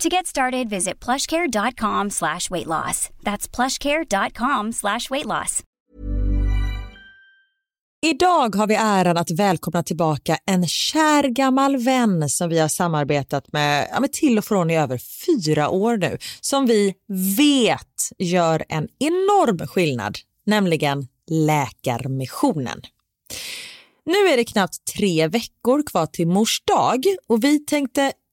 To get started, visit plushcare.com slash weight loss. That's plushcare.com slash weight loss. Idag har vi äran att välkomna tillbaka en kär gammal vän som vi har samarbetat med, ja, med till och från i över fyra år nu, som vi vet gör en enorm skillnad, nämligen Läkarmissionen. Nu är det knappt tre veckor kvar till mors dag och vi tänkte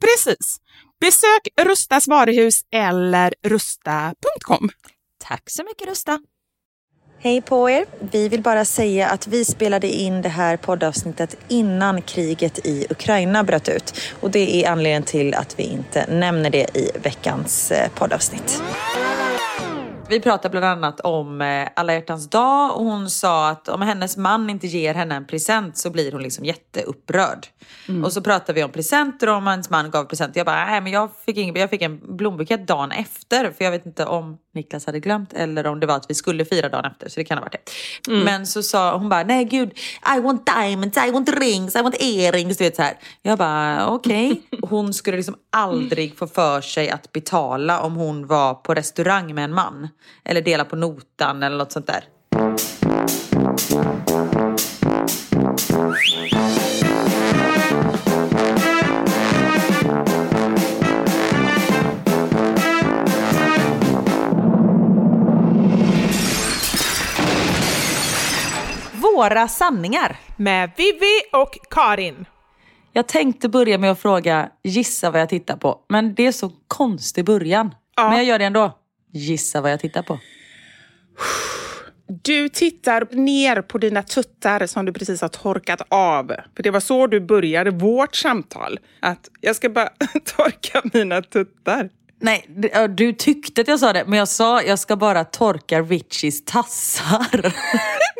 Precis. Besök Rustas varuhus eller rusta.com. Tack så mycket Rusta. Hej på er! Vi vill bara säga att vi spelade in det här poddavsnittet innan kriget i Ukraina bröt ut. Och det är anledningen till att vi inte nämner det i veckans eh, poddavsnitt. Vi pratade bland annat om eh, alla hjärtans dag och hon sa att om hennes man inte ger henne en present så blir hon liksom jätteupprörd. Och så pratade vi om presenter och om hennes man gav present. Jag bara, nej men jag fick, ingen, jag fick en blombukett dagen efter för jag vet inte om Niklas hade glömt eller om det var att vi skulle fira dagen efter så det kan ha varit det. Men så sa hon bara, nej gud, I want diamonds, I want rings, I want earrings, du vet så här. Jag bara, okej. Hon skulle liksom aldrig få för sig att betala om hon var på restaurang med en man. Eller dela på notan eller något sånt där. Våra sanningar. Med Vivi och Karin. Jag tänkte börja med att fråga, gissa vad jag tittar på. Men det är så konstig början. Ja. Men jag gör det ändå. Gissa vad jag tittar på. Du tittar ner på dina tuttar som du precis har torkat av. För det var så du började vårt samtal. Att jag ska bara torka mina tuttar. Nej, du tyckte att jag sa det, men jag sa jag ska bara torka Richies tassar.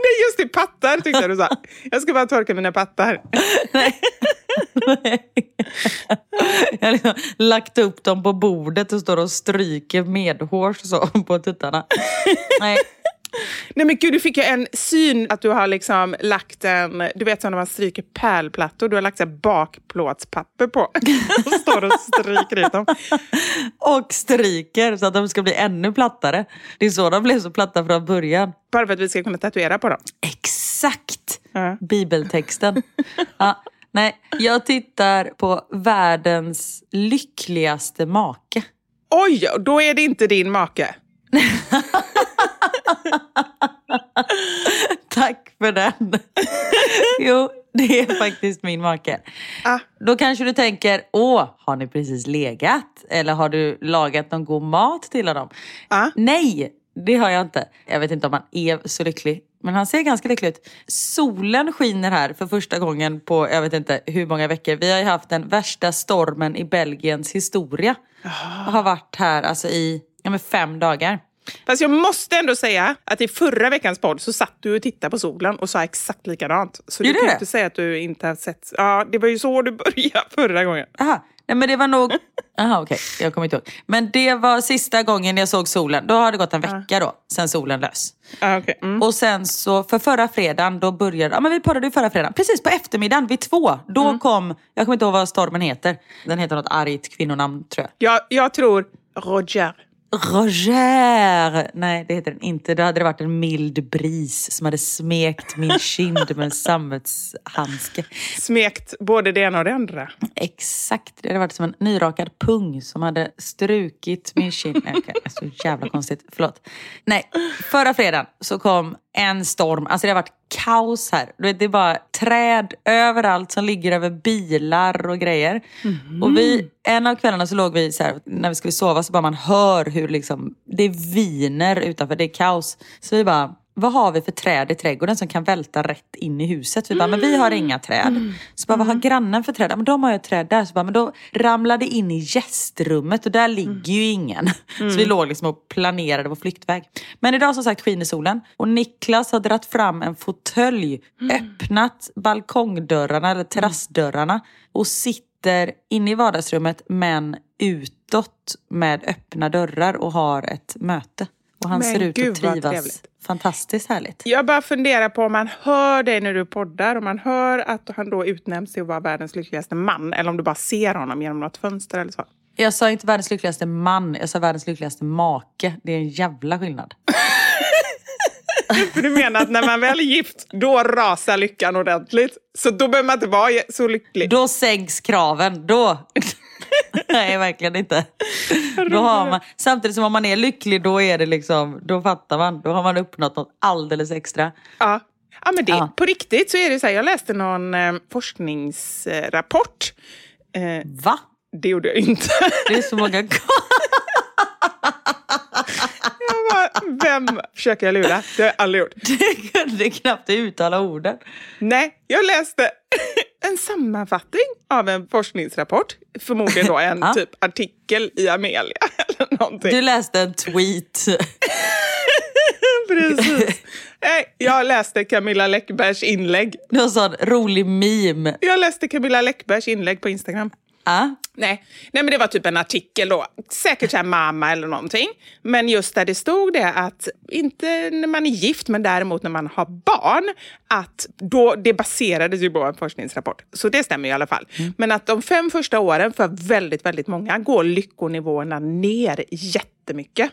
Nej, just det, pattar tyckte jag du sa. Jag ska bara torka mina pattar. jag har liksom lagt upp dem på bordet och står och stryker medhårs så på tuttarna. Nej, Nej men gud, du fick ju en syn att du har liksom lagt en, du vet som när man stryker pärlplattor, du har lagt så bakplåtspapper på. och står och stryker ut dem. och stryker så att de ska bli ännu plattare. Det är så de blev så platta från början. Bara för att vi ska kunna tatuera på dem. Exakt! Ja. Bibeltexten. ja, nej, jag tittar på världens lyckligaste make. Oj, då är det inte din make. Tack för den. jo, det är faktiskt min make. Ah. Då kanske du tänker, åh, har ni precis legat? Eller har du lagat någon god mat till honom? Ah. Nej, det har jag inte. Jag vet inte om han är så lycklig. Men han ser ganska lycklig ut. Solen skiner här för första gången på jag vet inte hur många veckor. Vi har ju haft den värsta stormen i Belgiens historia. Jag har varit här alltså i ja, fem dagar. Fast jag måste ändå säga att i förra veckans podd så satt du och tittade på solen och sa exakt likadant. Så du Gjorde kan det? inte säga att du inte har sett. Ja, det var ju så du började förra gången. Aha. nej men det var nog... Jaha okej, jag kommer inte ihåg. Men det var sista gången jag såg solen. Då har det gått en vecka då, sen solen lös. Ah, okay. mm. Och sen så, för förra fredagen, då började... Ja men vi poddade ju förra fredagen. Precis på eftermiddagen, vid två. Då Mm. kom, jag kommer inte ihåg vad stormen heter. Den heter något argt kvinnonamn tror jag. jag, jag tror Roger. Roger! Nej, det heter den inte. Då hade det varit en mild bris som hade smekt min kind med en sammetshandske. Smekt både det ena och det andra. Exakt. Det hade varit som en nyrakad pung som hade strukit min kind. Nej, är så jävla konstigt. Förlåt. Nej, förra fredagen så kom en storm. Alltså det har varit kaos här. Du vet, Det är bara träd överallt som ligger över bilar och grejer. Och vi, en av kvällarna så låg vi så här, när vi skulle sova så bara man hör hur liksom, det viner utanför. Det är kaos. Så vi bara, vad har vi för träd i trädgården som kan välta rätt in i huset? Vi bara, men vi har inga träd. Så bara, vad har grannen för träd? Men de har ju ett träd där. Så bara, men då ramlade in i gästrummet och där ligger ju ingen. Så vi låg liksom och planerade vår flyktväg. Men idag som sagt skiner solen och Niklas har dratt fram en fåtölj, öppnat balkongdörrarna eller terrassdörrarna och sitter inne i vardagsrummet men utåt med öppna dörrar och har ett möte. Och han Men ser ut att trivas. Fantastiskt härligt. Jag bara funderar på om man hör dig när du poddar, om man hör att han då utnämns till att vara världens lyckligaste man, eller om du bara ser honom genom något fönster eller så. Jag sa inte världens lyckligaste man, jag sa världens lyckligaste make. Det är en jävla skillnad. För du menar att när man väl är gift, då rasar lyckan ordentligt. Så då behöver man inte vara så lycklig. Då sänks kraven. Då... Nej, verkligen inte. Då har man, samtidigt som om man är lycklig, då är det liksom, då fattar man. Då har man uppnått något alldeles extra. Ja. Ja, men det, Ja. På riktigt så är det så här, jag läste någon eh, forskningsrapport. Eh, Va? det gjorde jag inte. Det är så många bara, vem försöker jag lura? Det har jag aldrig gjort. Du kunde knappt uttala orden. Nej, jag läste en sammanfattning av en forskningsrapport. Förmodligen då en Ja. typ artikel i Amelia eller någonting. Du läste en tweet. Precis. Jag läste Camilla Läckbergs inlägg. Någon sån rolig meme. Jag läste Camilla Läckbergs inlägg på Instagram. Ja. Nej. Nej, men det var typ en artikel då. Säkert så här mamma eller någonting. Men just där det stod det att, inte när man är gift, men däremot när man har barn, att då, det baserades ju på en forskningsrapport. Så det stämmer i alla fall. Men att de fem första åren för väldigt, väldigt många går lyckonivåerna ner jättemycket.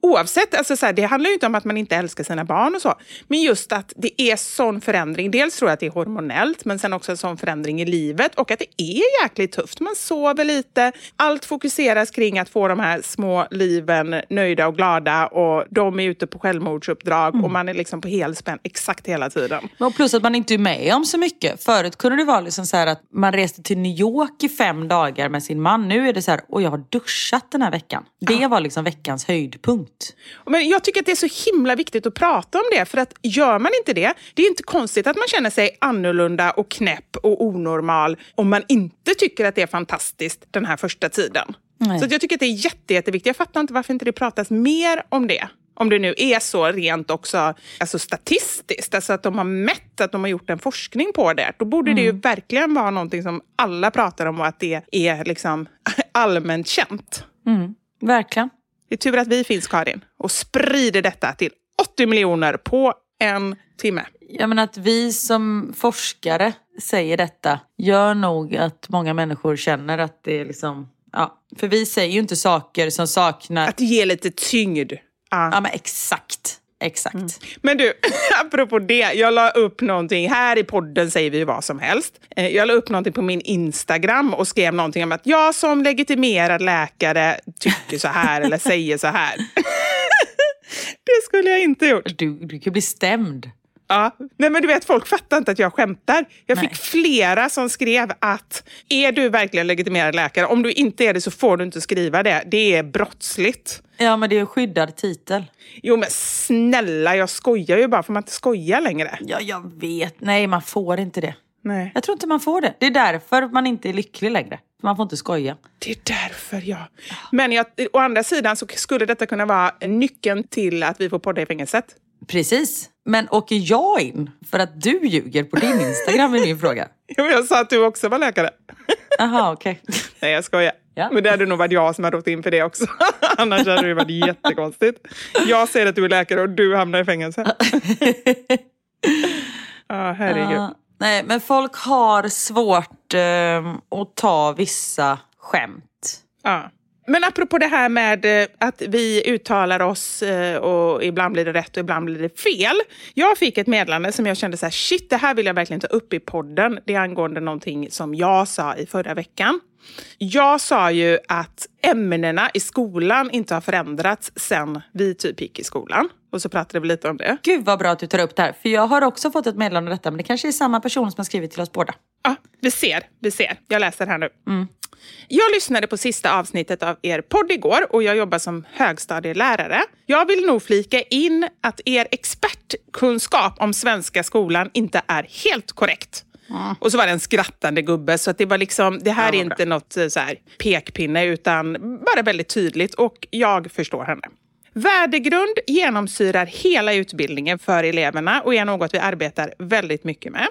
Oavsett, alltså så här, det handlar ju inte om att man inte älskar sina barn och så. Men just att det är sån förändring. Dels tror jag att det är hormonellt, men sen också en sån förändring i livet. Och att det är jäkligt tufft. Man sover lite. Allt fokuseras kring att få de här små liven nöjda och glada. Och de är ute på självmordsuppdrag och man är liksom på helspänn exakt hela tiden. Och plus att man inte är med om så mycket. Förut kunde det vara liksom så att man reste till New York i fem dagar med sin man. Nu är det så här, och jag har duschat den här veckan. Det var liksom veckans höjdpunkt. Men jag tycker att det är så himla viktigt att prata om det. För att gör man inte det, det är inte konstigt att man känner sig annorlunda och knäpp och onormal om man inte tycker att det är fantastiskt den här första tiden. Nej. Så jag tycker att det är jätte, jätteviktigt. Jag fattar inte varför inte det pratas mer om det. Om det nu är så rent också alltså statistiskt, alltså att de har mätt, att de har gjort en forskning på det. Då borde det ju verkligen vara någonting som alla pratar om och att det är liksom allmänt känt. Verkligen. Det är tur att vi finns, Karin, och sprider detta till 80 miljoner på en timme. Jag menar att vi som forskare säger detta gör nog att många människor känner att det är liksom... Ja, för vi säger ju inte saker som saknar... Att ge lite tyngd. Ja. Ja men exakt. Exakt. Men du, apropå det. Jag la upp någonting. Här i podden säger vi vad som helst. Eh, Jag la upp någonting på min Instagram och skrev någonting om att jag som legitimerad läkare tycker så här eller säger så här. det skulle jag inte gjort. Du, du kan bli stämd. Ja. Nej, men du vet, folk fattar inte att jag skämtar. Jag Nej. fick flera som skrev att är du verkligen legitimerad läkare? Om du inte är det så får du inte skriva det. Det är brottsligt. Ja men det är en skyddad titel. Jo men snälla, jag skojar ju bara. Får man inte skoja längre? Ja jag vet. Nej man får inte det. Nej. Jag tror inte man får det. Det är därför man inte är lycklig längre. Man får inte skoja. Det är därför jag... Men jag, å andra sidan så skulle detta kunna vara nyckeln till att vi får podda i fängelset. Precis. Men åker jag in för att du ljuger på din Instagram är min fråga. Jo, jag sa att du också var läkare. Jaha, okej. Nej, jag skojar. Ja. Men det hade nog varit jag som hade rått in för det också. Annars hade det varit jättekonstigt. Jag säger att du är läkare och du hamnar i fängelse. Ja, herregud. Ja, nej, men folk har svårt eh, att ta vissa skämt. Ja. Men apropå det här med eh, att vi uttalar oss eh, och ibland blir det rätt och ibland blir det fel. Jag fick ett meddelande som jag kände så här, shit, det här vill jag verkligen ta upp i podden. Det är angående någonting som jag sa i förra veckan. Jag sa ju att ämnena i skolan inte har förändrats sen vi typ gick i skolan. Och så pratade vi lite om det. Gud vad bra att du tar upp det här. För jag har också fått ett meddelande om detta, men det kanske är samma person som har skrivit till oss båda. Ja, vi ser, vi ser. Jag läser här nu. Jag lyssnade på sista avsnittet av er podd igår och jag jobbar som högstadielärare. Jag vill nog flika in att er expertkunskap om svenska skolan inte är helt korrekt. Och så var det en skrattande gubbe, så att det var liksom, det här är inte något eh, så här, pekpinne utan bara väldigt tydligt och jag förstår henne. Värdegrund genomsyrar hela utbildningen för eleverna och är något vi arbetar väldigt mycket med.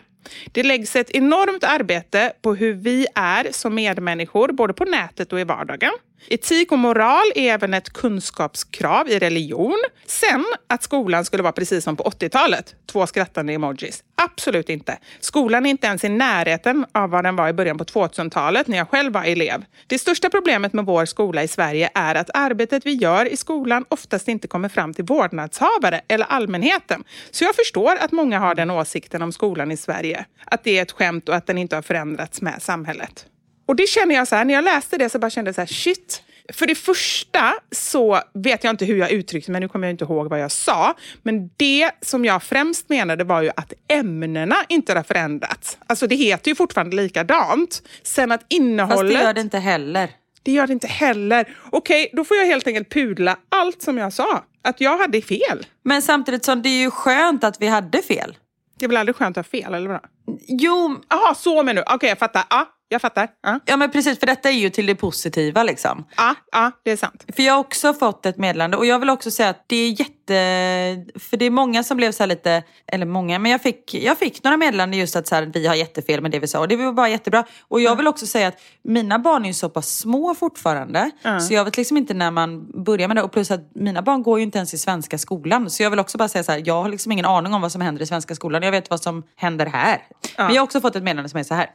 Det läggs ett enormt arbete på hur vi är som medmänniskor, både på nätet och i vardagen. Etik och moral är även ett kunskapskrav i religion. Sen att skolan skulle vara precis som på 80-talet, två skrattande emojis. Absolut inte. Skolan är inte ens i närheten av vad den var i början på 2000-talet när jag själv var elev. Det största problemet med vår skola i Sverige är att arbetet vi gör i skolan oftast inte kommer fram till vårdnadshavare eller allmänheten. Så jag förstår att många har den åsikten om skolan i Sverige. Att det är ett skämt och att den inte har förändrats med samhället. Och det känner jag så här, när jag läste det så bara kände jag så här, shit. För det första så vet jag inte hur jag uttryckte mig, nu kommer jag inte ihåg vad jag sa. Men det som jag främst menade var ju att ämnena inte har förändrats. Alltså det heter ju fortfarande likadant. Sen att innehållet... Fast det gör det inte heller. Det gör det inte heller. Okej, då får jag helt enkelt pudla allt som jag sa. Att jag hade fel. Men samtidigt så det är ju skönt att vi hade fel. Det är väl aldrig skönt att ha fel, eller vadå? Jo, Jaha, så menar du. Okej, jag fattar. Ja, jag fattar. Ja, ja men precis för detta är ju till det positiva liksom. ja, ja det är sant. För jag har också fått ett meddelande och jag vill också säga att det är jätte... För det är många som blev så här lite, eller många, men jag fick, jag fick några meddelanden just att så här, vi har jättefel med det vi sa och det var bara jättebra. Och jag vill också säga att mina barn är ju så pass små fortfarande så jag vet liksom inte när man börjar med det och plus att mina barn går ju inte ens i svenska skolan. Så jag vill också bara säga så här, jag har liksom ingen aning om vad som händer i svenska skolan. Jag vet vad som händer här. Men jag har också fått ett meddelande som är så här.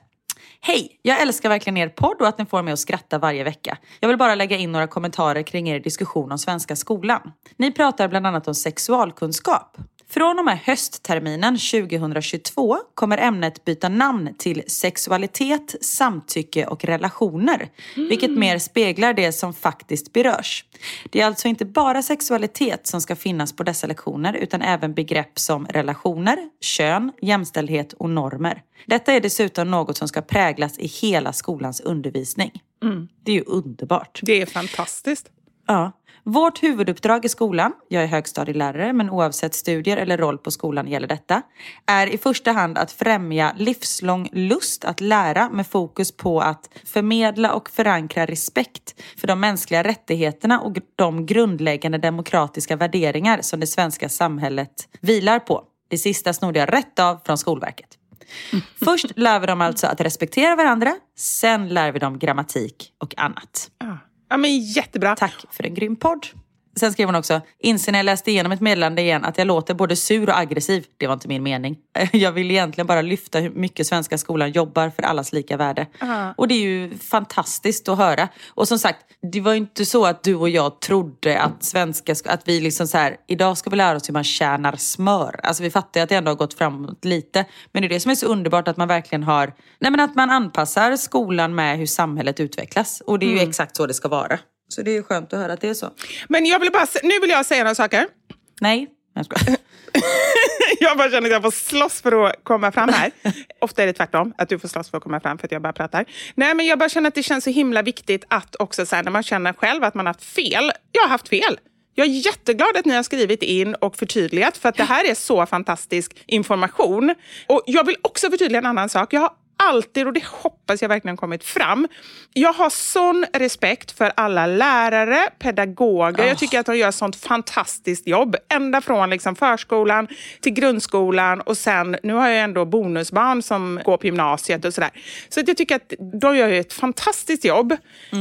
Hej! Jag älskar verkligen er podd och att ni får mig att skratta varje vecka. Jag vill bara lägga in några kommentarer kring er diskussion om svenska skolan. Ni pratar bland annat om sexualkunskap. Från och med höstterminen 2022 kommer ämnet byta namn till sexualitet, samtycke och relationer, vilket mer speglar det som faktiskt berörs. Det är alltså inte bara sexualitet som ska finnas på dessa lektioner utan även begrepp som relationer, kön, jämställdhet och normer. Detta är dessutom något som ska präglas i hela skolans undervisning. Det är ju underbart. Det är fantastiskt. Ja. Vårt huvuduppdrag i skolan, jag är högstadielärare men oavsett studier eller roll på skolan gäller detta, är i första hand att främja livslång lust att lära med fokus på att förmedla och förankra respekt för de mänskliga rättigheterna och de grundläggande demokratiska värderingar som det svenska samhället vilar på. Det sista snodde jag rätt av från Skolverket. Först lär vi dem alltså att respektera varandra, sen lär vi dem grammatik och annat. Ja, men jättebra. Tack för en grym podd. Sen skrev hon också, inser när jag läste igenom ett meddelande igen att jag låter både sur och aggressiv. Det var inte min mening. Jag vill egentligen bara lyfta hur mycket svenska skolan jobbar för allas lika värde. Och det är ju fantastiskt att höra. Och som sagt, det var ju inte så att du och jag trodde att svenska, sk- att vi liksom så här, idag ska vi lära oss hur man tjänar smör. Alltså vi fattar ju att det ändå har gått framåt lite. Men det är det som är så underbart att man verkligen har, nej men att man anpassar skolan med hur samhället utvecklas. Och det är ju exakt så det ska vara. Så det är skönt att höra att det är så. Men jag vill bara, nu vill jag säga några saker. Nej, jag skojar. Jag bara känner att jag får slåss för att komma fram här. Ofta är det tvärtom, att du får slåss för att komma fram för att jag bara pratar. Nej, men jag bara känner att det känns så himla viktigt att också så här, när man känner själv att man har haft fel. Jag har haft fel. Jag är jätteglad att ni har skrivit in och förtydligat för att det här är så fantastisk information. Och Jag vill också förtydliga en annan sak. Jag har alltid, och det hoppas jag verkligen kommit fram, jag har sån respekt för alla lärare, pedagoger. Jag tycker att de gör sånt fantastiskt jobb. Ända från liksom förskolan till grundskolan och sen, nu har jag ändå bonusbarn som går på gymnasiet och sådär. Så att jag tycker att de gör ett fantastiskt jobb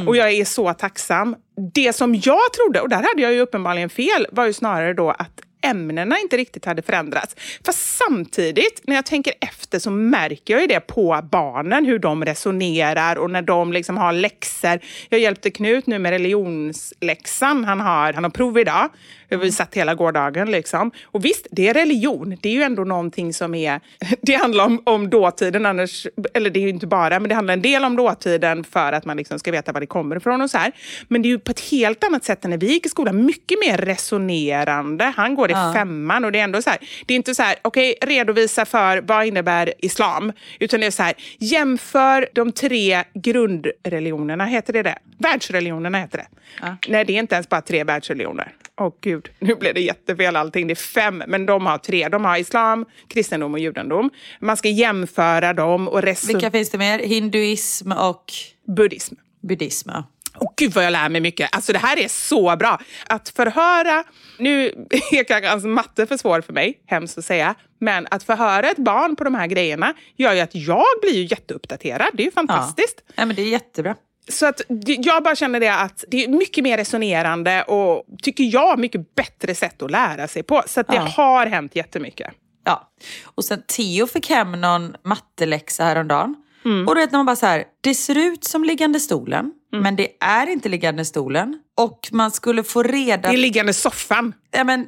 och jag är så tacksam. Det som jag trodde, och där hade jag ju uppenbarligen fel, var ju snarare då att ämnena inte riktigt hade förändrats. Fast samtidigt, när jag tänker efter så märker jag ju det på barnen, hur de resonerar och när de liksom har läxor. Jag hjälpte Knut nu med religionsläxan. Han har, han har prov idag. Vi satt hela gårdagen. Liksom. Och visst, det är religion. Det är ju ändå någonting som är... Det handlar om, om dåtiden, annars, eller det är ju inte bara, men det handlar en del om dåtiden för att man liksom ska veta var det kommer ifrån och så här. Men det är ju på ett helt annat sätt än när vi gick i skolan. Mycket mer resonerande. Han går i femman och det är ändå så här, det är inte så här, okej, redovisa för vad innebär islam? Utan det är så här, jämför de tre grundreligionerna, heter det det? Världsreligionerna heter det. Nej, det är inte ens bara tre världsreligioner. Åh gud, nu blev det jättefel allting. Det är fem, men de har tre. De har islam, kristendom och judendom. Man ska jämföra dem och. Vilka finns det mer? Hinduism och Buddhism. buddhism. ja. Åh gud vad jag lär mig mycket. Alltså det här är så bra. Att förhöra, nu är kanske alltså matte för svår för mig, hemskt att säga, men att förhöra ett barn på de här grejerna gör ju att jag blir ju jätteuppdaterad. Det är ju fantastiskt. Ja, men det är jättebra. Så att jag bara känner det att det är mycket mer resonerande och tycker jag mycket bättre sätt att lära sig på. Så det Ja. har hänt jättemycket. Ja. Och sen Theo fick hem någon matteläxa häromdagen. Och du vet när man bara så här, det ser ut som liggande stolen, men det är inte liggande stolen. Och man skulle få reda Det är liggande soffan. Ja, men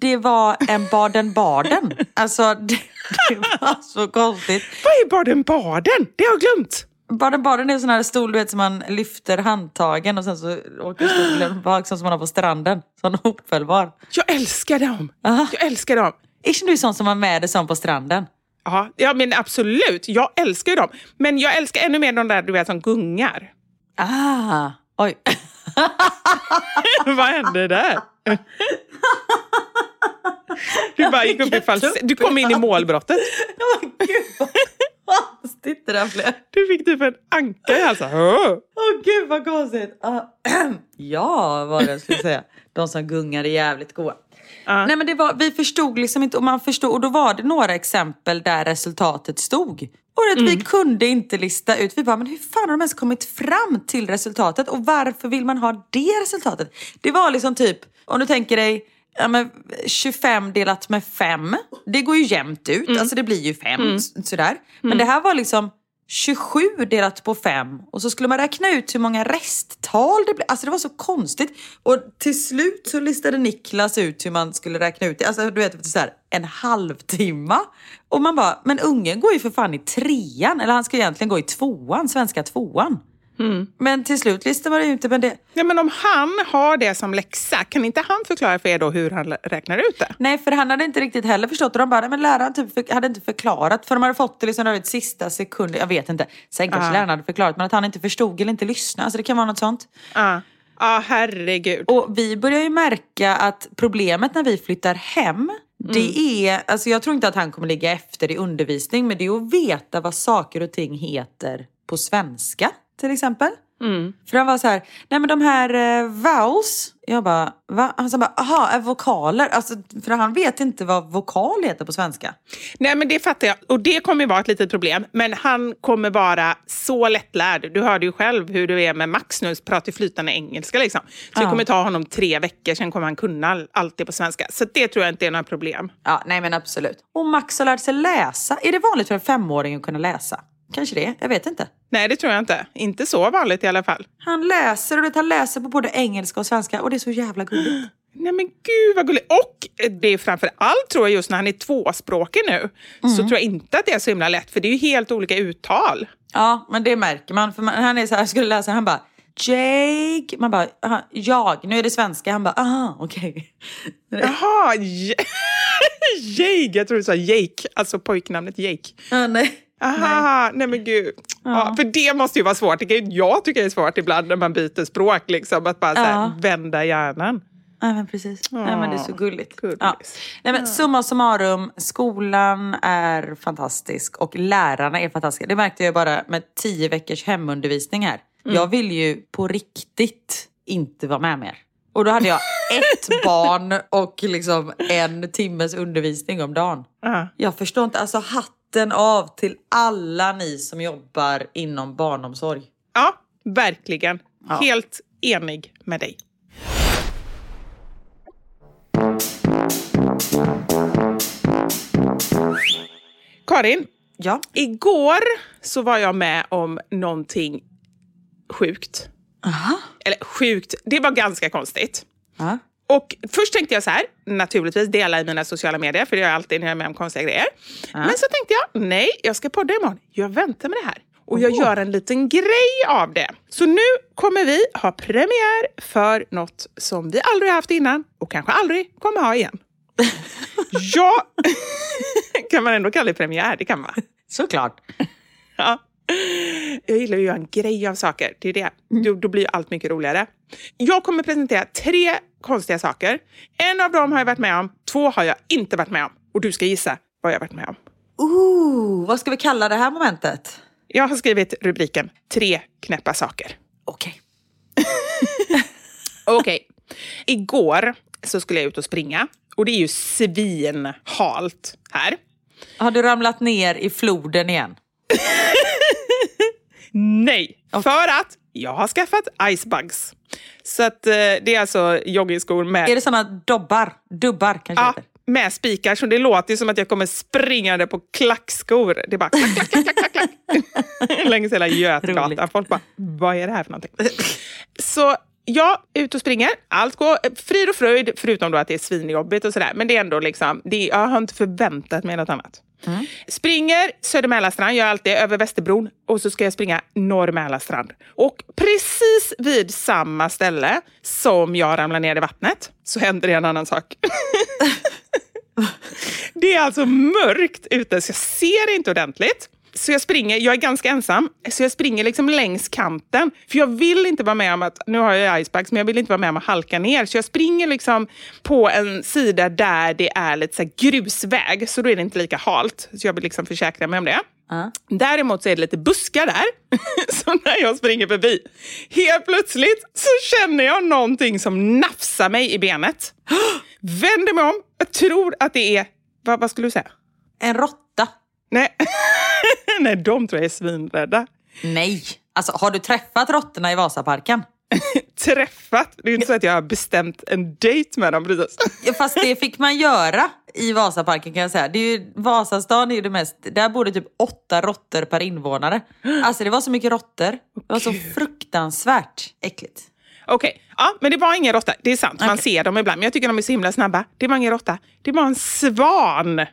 det var en Baden-Baden. alltså, det, det var så konstigt. Vad är Baden-Baden? Det har jag glömt. Baden-Baden är en sån här stol du vet, som man lyfter handtagen och sen så åker stolen bak som man har på stranden. Sån hopfällbar. Jag älskar dem. Aha. Jag älskar dem. Är inte du sån som har med dig sån på stranden? Ja, ja, men absolut. Jag älskar ju dem. Men jag älskar ännu mer de där du vet, som gungar. Ah, oj. Vad hände där? Du bara gick upp i falsett. Du kom in i målbrottet. Åh gud konstigt det där blev. Du fick typ en anka i halsen. Åh. Åh gud vad konstigt. Ah, ja, vad det jag skulle säga. De som gungar är jävligt goa. Nej men det var, vi förstod liksom inte, och man förstod, och då var det några exempel där resultatet stod. Och det, vi kunde inte lista ut, vi bara, men hur fan har de ens kommit fram till resultatet? Och varför vill man ha det resultatet? Det var liksom typ, om du tänker dig, ja, men 25 delat med 5, det går ju jämnt ut, alltså det blir ju 5 sådär. Men det här var liksom 27 delat på 5 och så skulle man räkna ut hur många resttal det blev. Alltså det var så konstigt. Och till slut så listade Niklas ut hur man skulle räkna ut det. Alltså du vet så här en halvtimme. Och man bara, men ungen går ju för fan i trean. Eller han ska egentligen gå i tvåan, svenska tvåan. Men till slut listade man ut det. Men det Ja, men om han har det som läxa, kan inte han förklara för er då hur han räknar ut det? Nej, för han hade inte riktigt heller förstått. Och de bara, nej, men läraren typ för, hade inte förklarat. För de hade fått det liksom vid sista sekunden. Jag vet inte. Sen kanske Ah. läraren hade förklarat. Men att han inte förstod eller inte lyssnade. Alltså det kan vara något sånt. Ja, ah. herregud. Och vi börjar ju märka att problemet när vi flyttar hem, det är, alltså jag tror inte att han kommer ligga efter i undervisning, men det är att veta vad saker och ting heter på svenska till exempel. För han var så här, nej men de här eh, vowels, jag bara, va? Han sa bara, aha, är vokaler, alltså, för han vet inte vad vokal heter på svenska. Nej, men det fattar jag. Och det kommer vara ett litet problem. Men han kommer vara så lättlärd. Du hörde ju själv hur du är med Max nu, pratar flytande engelska. Liksom. Så det Ja. kommer ta honom tre veckor, sen kommer han kunna allt det på svenska. Så det tror jag inte är några problem. Ja, nej men absolut. Och Max har lärt sig läsa. Är det vanligt för en femåring att kunna läsa? Kanske det, jag vet inte. Nej, det tror jag inte. Inte så vanligt i alla fall. Han läser och det, han läser på både engelska och svenska och det är så jävla gulligt. Nej men gud vad gulligt. Och det är framför allt tror jag just när han är tvåspråkig nu, så tror jag inte att det är så himla lätt. För det är ju helt olika uttal. Ja, men det märker man. För man, han är så här, jag skulle läsa, han bara Jake. Man bara, jag. Nu är det svenska. Han bara, aha, okej. Jaha, J- Jake. Jag tror du sa Jake, alltså pojknamnet Jake. Ja, nej. Aha, nej, men gud. Ja. för det måste ju vara svårt. Det kan ju jag tycker är svårt ibland när man byter språk. Liksom, att bara så här, Ja. vända hjärnan. Nej men precis. Nej men det är så gulligt. Ja. Nej, men summa summarum, skolan är fantastisk och lärarna är fantastiska. Det märkte jag bara med tio veckors hemundervisning här. Jag vill ju på riktigt inte vara med mer. Och då hade jag ett barn och liksom en timmes undervisning om dagen. Ja. Jag förstår inte, alltså hatten av till alla ni som jobbar inom barnomsorg. Ja, verkligen. Ja. Helt enig med dig. Karin, Ja. igår så var jag med om någonting sjukt. Aha. Eller sjukt, det var ganska konstigt. Ja. Och först tänkte jag så här, naturligtvis dela i mina sociala medier, för det gör jag alltid när jag är med om konstiga grejer. Men så tänkte jag, nej, jag ska podda imorgon. Jag väntar med det här. Och jag gör en liten grej av det. Så nu kommer vi ha premiär för något som vi aldrig haft innan och kanske aldrig kommer ha igen. ja, kan man ändå kalla det premiär? Det kan man. Såklart. Ja. Jag gillar ju att göra en grej av saker. Det är det. Då, då blir allt mycket roligare. Jag kommer presentera tre konstiga saker. En av dem har jag varit med om, två har jag inte varit med om. Och du ska gissa vad jag har varit med om. Ooh, vad ska vi kalla det här momentet? Jag har skrivit rubriken Tre knäppa saker. Okej. Okej. Igår så skulle jag ut och springa. Och det är ju svinhalt här. Har du ramlat ner i floden igen? Nej, för att jag har skaffat icebugs. Så att eh, det är alltså joggingskor med Är det såna dobbar? Dubbar kanske Ja, med spikar. Så det låter ju som att jag kommer springande på klackskor. Det är bara klack, klack, klack, klack, klack, klack. Längs hela Götgatan. Folk bara, vad är det här för någonting? Så jag ute och springer. Allt går frid och fröjd, förutom då att det är svinjobbigt och sådär. Men det är ändå liksom, det jag har inte förväntat mig något annat. Springer Söder Mälarstrand, gör alltid över Västerbron och så ska jag springa Norr Mälarstrand. Och precis vid samma ställe som jag ramlar ner i vattnet så händer det en annan sak. Det är alltså mörkt ute så jag ser inte ordentligt. Så jag springer, jag är ganska ensam, så jag springer liksom längs kanten. För jag vill inte vara med om att, nu har jag icebags, men jag vill inte vara med om att halka ner. Så jag springer liksom på en sida där det är lite så grusväg, så då är det inte lika halt. Så jag vill liksom försäkra mig om det. Ja. Däremot så är det lite buskar där. Så när jag springer förbi, helt plötsligt så känner jag någonting som nafsar mig i benet. Vänder mig om, jag tror att det är, vad, vad skulle du säga? En råtta? Nej. Nej, de tror jag är svinrädda. Nej. Alltså har du träffat råttorna i Vasaparken? Träffat. Det är ju inte så att jag har bestämt en dejt med dem precis. Fast det fick man göra i Vasaparken kan jag säga. Det är ju, Vasastan är ju det mest, där bor det typ åtta råttor per invånare. Alltså det var så mycket råttor. Det var så fruktansvärt äckligt. Okej, ja, men det var ingen råtta. Det är sant, man Okej. ser dem ibland. Men jag tycker de är så himla snabba. Det var ingen råtta. Det var en svan.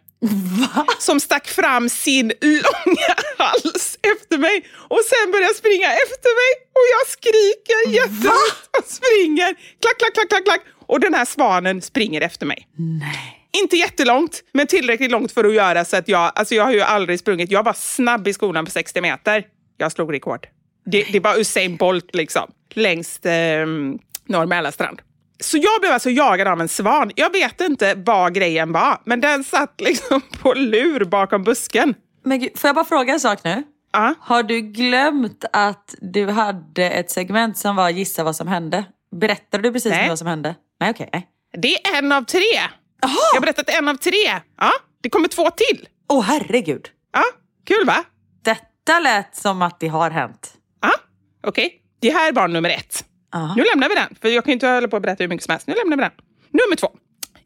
Som stack fram sin långa hals efter mig och sen började springa efter mig. Och jag skriker jättehögt och springer. Klack, klack, klack, klack, klack. Och den här svanen springer efter mig. Nej. Inte jättelångt, men tillräckligt långt för att göra så att jag... Alltså jag har ju aldrig sprungit. Jag var snabb i skolan på 60 meter. Jag slog rekord. Det, det var Usain Bolt liksom. Längst eh, Norr Mälarstrand. Så jag blev alltså jagad av en svan. Jag vet inte vad grejen var, men den satt liksom på lur bakom busken. Men gud, får jag bara fråga en sak nu? Ja. Har du glömt att du hade ett segment som var Gissa vad som hände? Berättade du precis Nej. vad som hände? Nej, okej. nej. Det är en av tre. Jag har berättat en av tre. Ja, det kommer två till. Åh herregud. Ja, kul va? Detta lät som att det har hänt. Ja, okej. Det här är barn nummer ett. Ja. Nu lämnar vi den, för jag kan inte hålla på och berätta hur mycket som helst. Nu lämnar vi den. Nummer två.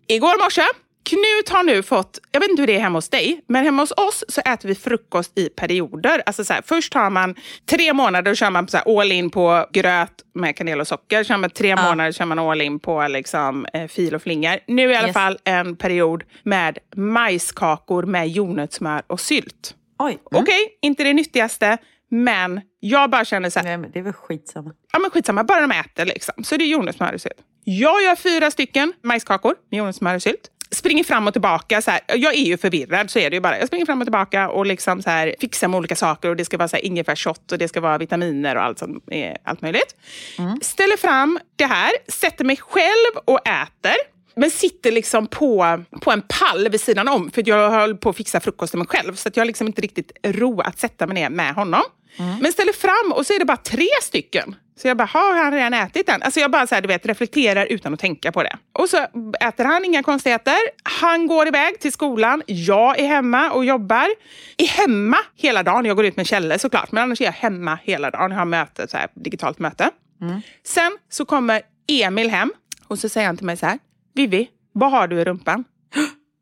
Igår morse, Knut har nu fått, jag vet inte hur det är hemma hos dig, men hemma hos oss så äter vi frukost i perioder. Alltså så här, först har man tre månader och kör man så här all in på gröt med kanel och socker. Kör man tre månader kör man all in på liksom, eh, fil och flingor. Nu i alla Yes. fall en period med majskakor med jordnötssmör och sylt. Oj. Okej, inte det nyttigaste, men jag bara känner så här, Nej, men det är väl skitsamma. ja men skitsamma, bara de äter liksom. Så det är jordnötssmör och sylt. Jag gör fyra stycken majskakor med jordnötssmör och sylt. springer fram och tillbaka. Så här. Jag är ju förvirrad, så är det ju bara. Jag springer fram och tillbaka och liksom så här, fixar med olika saker. Och Det ska vara så ingefärsshot och det ska vara vitaminer och allt, som allt möjligt. Ställer fram det här, sätter mig själv och äter. Men sitter liksom på, på en pall vid sidan om. För jag höll på att fixa frukost till mig själv. Så att jag har liksom inte riktigt ro att sätta mig ner med honom. Men ställer fram och så är det bara tre stycken. Så jag bara, har han redan ätit den? Alltså jag bara så här, du vet, reflekterar utan att tänka på det. Och så äter han, inga konstigheter. Han går iväg till skolan. Jag är hemma och jobbar. Är hemma hela dagen. Jag går ut med Kjelle såklart, men annars är jag hemma hela dagen. Jag har möte, så här, digitalt möte. Sen så kommer Emil hem och så säger han till mig så här, Vivi, vad har du i rumpan?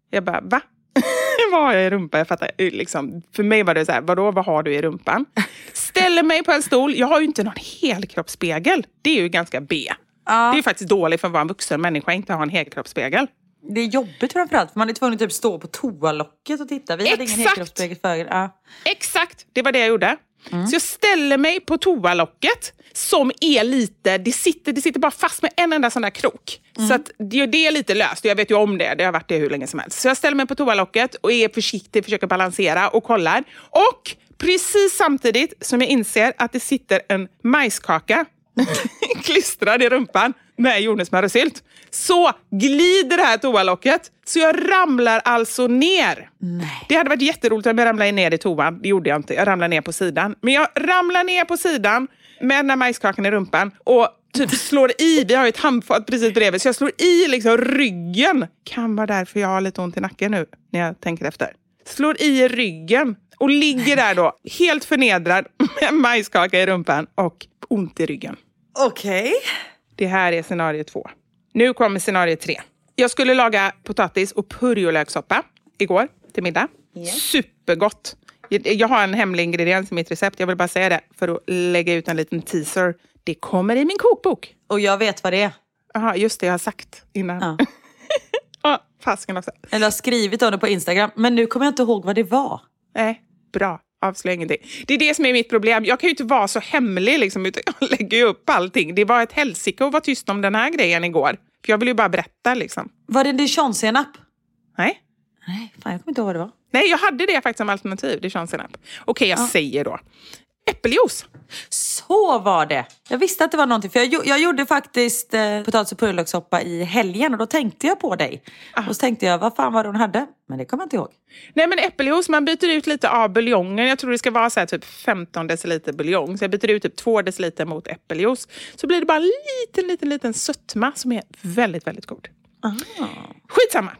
Jag bara, va? vad har jag i rumpan? Jag fattar, liksom, för mig var det så här, vadå, vad har du i rumpan? Ställer mig på en stol. Jag har ju inte någon helkroppsspegel. Det är ju ganska B. Det är faktiskt dåligt för att vara en vuxen människa att inte ha en helkroppsspegel. Det är jobbigt framförallt för man är tvungen att typ stå på toalocket och titta. Vi hade ingen helkroppsspegel förr. Ja. Exakt, det var det jag gjorde. Så jag ställer mig på toalocket som är lite, det sitter, det sitter bara fast med en enda sån där krok. Så att det, det är lite löst, jag vet ju om det, det har varit det hur länge som helst. Så jag ställer mig på toalocket och är försiktig, försöker balansera och kollar. Och precis samtidigt som jag inser att det sitter en majskaka klistrad i rumpan med jordnötssmör och sylt. Så glider det här toalocket. Så jag ramlar alltså ner. Det hade varit jätteroligt om jag ramlade ner i toan. Det gjorde jag inte. Jag ramlade ner på sidan. Men jag ramlar ner på sidan med den här majskakan i rumpan och typ slår i. Vi har ju ett handfat precis bredvid. Så jag slår i liksom ryggen. Kan vara därför jag har lite ont i nacken nu när jag tänker efter. Slår i ryggen och ligger där då helt förnedrad med majskaka i rumpan och ont i ryggen. Okej. Det här är scenario två. Nu kommer scenario tre. Jag skulle laga potatis och purjolökssoppa igår till middag. Supergott. Jag- har en hemlig ingrediens i mitt recept. Jag vill bara säga det för att lägga ut en liten teaser. Det kommer i min kokbok. Och jag vet vad det är. Jaha, just det jag har sagt innan. Ja. Ja, fasken också. Eller har skrivit om det på Instagram. Men nu kommer jag inte ihåg vad det var. Nej, bra. Avslöja ingenting. Det är det som är mitt problem. Jag kan ju inte vara så hemlig, liksom, utan jag lägger ju upp allting. Det var ett helsike att vara tyst om den här grejen igår. För jag vill ju bara berätta liksom. Var det dijonsenap? Nej. Nej, fan jag kommer inte ihåg vad det var. Nej, jag hade det faktiskt som alternativ. Dijonsenap. Okej, jag säger då. Äppeljuice. Så var det! Jag visste att det var någonting. För jag, jag gjorde faktiskt eh, potatis och purjolökssoppa i helgen och då tänkte jag på dig. Och så tänkte jag, vad fan var det hon hade? Men det kommer jag inte ihåg. Nej, men äppeljuice, man byter ut lite av buljongen. Jag tror det ska vara så här, typ 15 deciliter buljong. Så jag byter ut typ 2 deciliter mot äppeljuice. Så blir det bara en liten, liten, liten sötma som är väldigt, väldigt god. Skitsamma.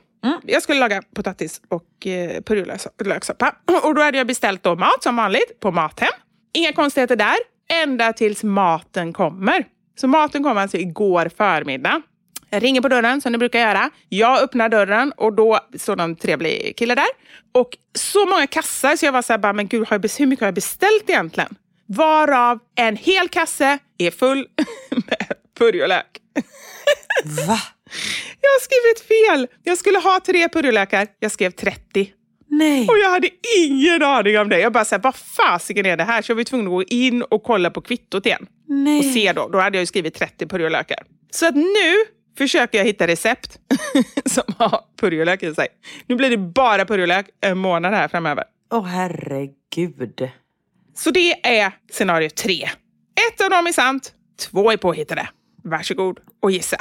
Jag skulle laga potatis och eh, purjolökssoppa. Och då hade jag beställt då mat som vanligt på Mathem. Inga konstigheter där. Ända tills maten kommer. Så maten kom alltså igår förmiddag. Jag ringer på dörren som det brukar göra. Jag öppnar dörren och då står en trevlig kille där. Och så många kassar så jag var så här, bara, men gud, har jag bes- hur mycket har jag beställt egentligen? Varav en hel kasse är full med purjolök. Va? Jag har skrivit fel. Jag skulle ha tre purjolökar. Jag skrev 30. Nej. Och jag hade ingen aning om det. Jag bara, så här, vad fasiken är det här? Så jag var tvungen att gå in och kolla på kvittot igen. Nej. Och se då. Då hade jag skrivit 30 purjolökar. Så att nu försöker jag hitta recept som har purjolök i sig. Nu blir det bara purjolök en månad här framöver. Åh herregud. Så det är scenario tre. Ett av dem är sant, två är påhittade. Varsågod och gissa.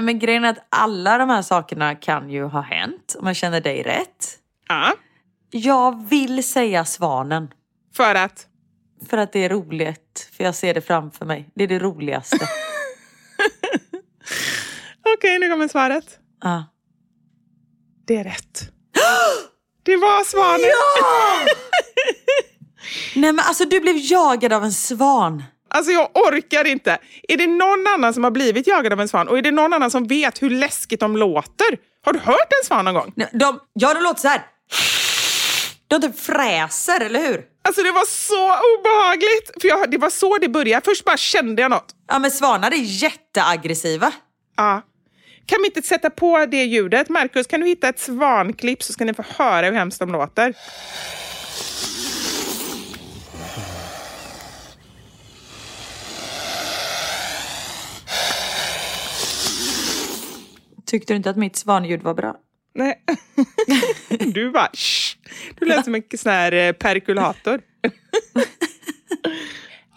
Men grejen är att alla de här sakerna kan ju ha hänt om jag känner dig rätt. Ja, Jag vill säga svanen. för att För att det är roligt. För jag ser det framför mig. Det är det roligaste. Okej, nu kommer svaret. Ja. Det är rätt. Det var svanen. Nej men alltså du blev jagad av en svan. Alltså jag orkar inte. Är det någon annan som har blivit jagad av en svan och är det någon annan som vet hur läskigt de låter? Har du hört en svan någon gång? Nej, De, ja de låter så här. De typ fräser, eller hur? Alltså det var så obehagligt. För jag, det var så det började. Först bara kände jag något. Ja men svanar är jätteaggressiva. Ja. Kan vi inte sätta på det ljudet? Marcus, kan du hitta ett svanklipp så ska ni få höra hur hemskt de låter? Tyckte du inte att mitt svanljud var bra? Nej. Du bara Shh. Du lät som en sån här eh, perkulator.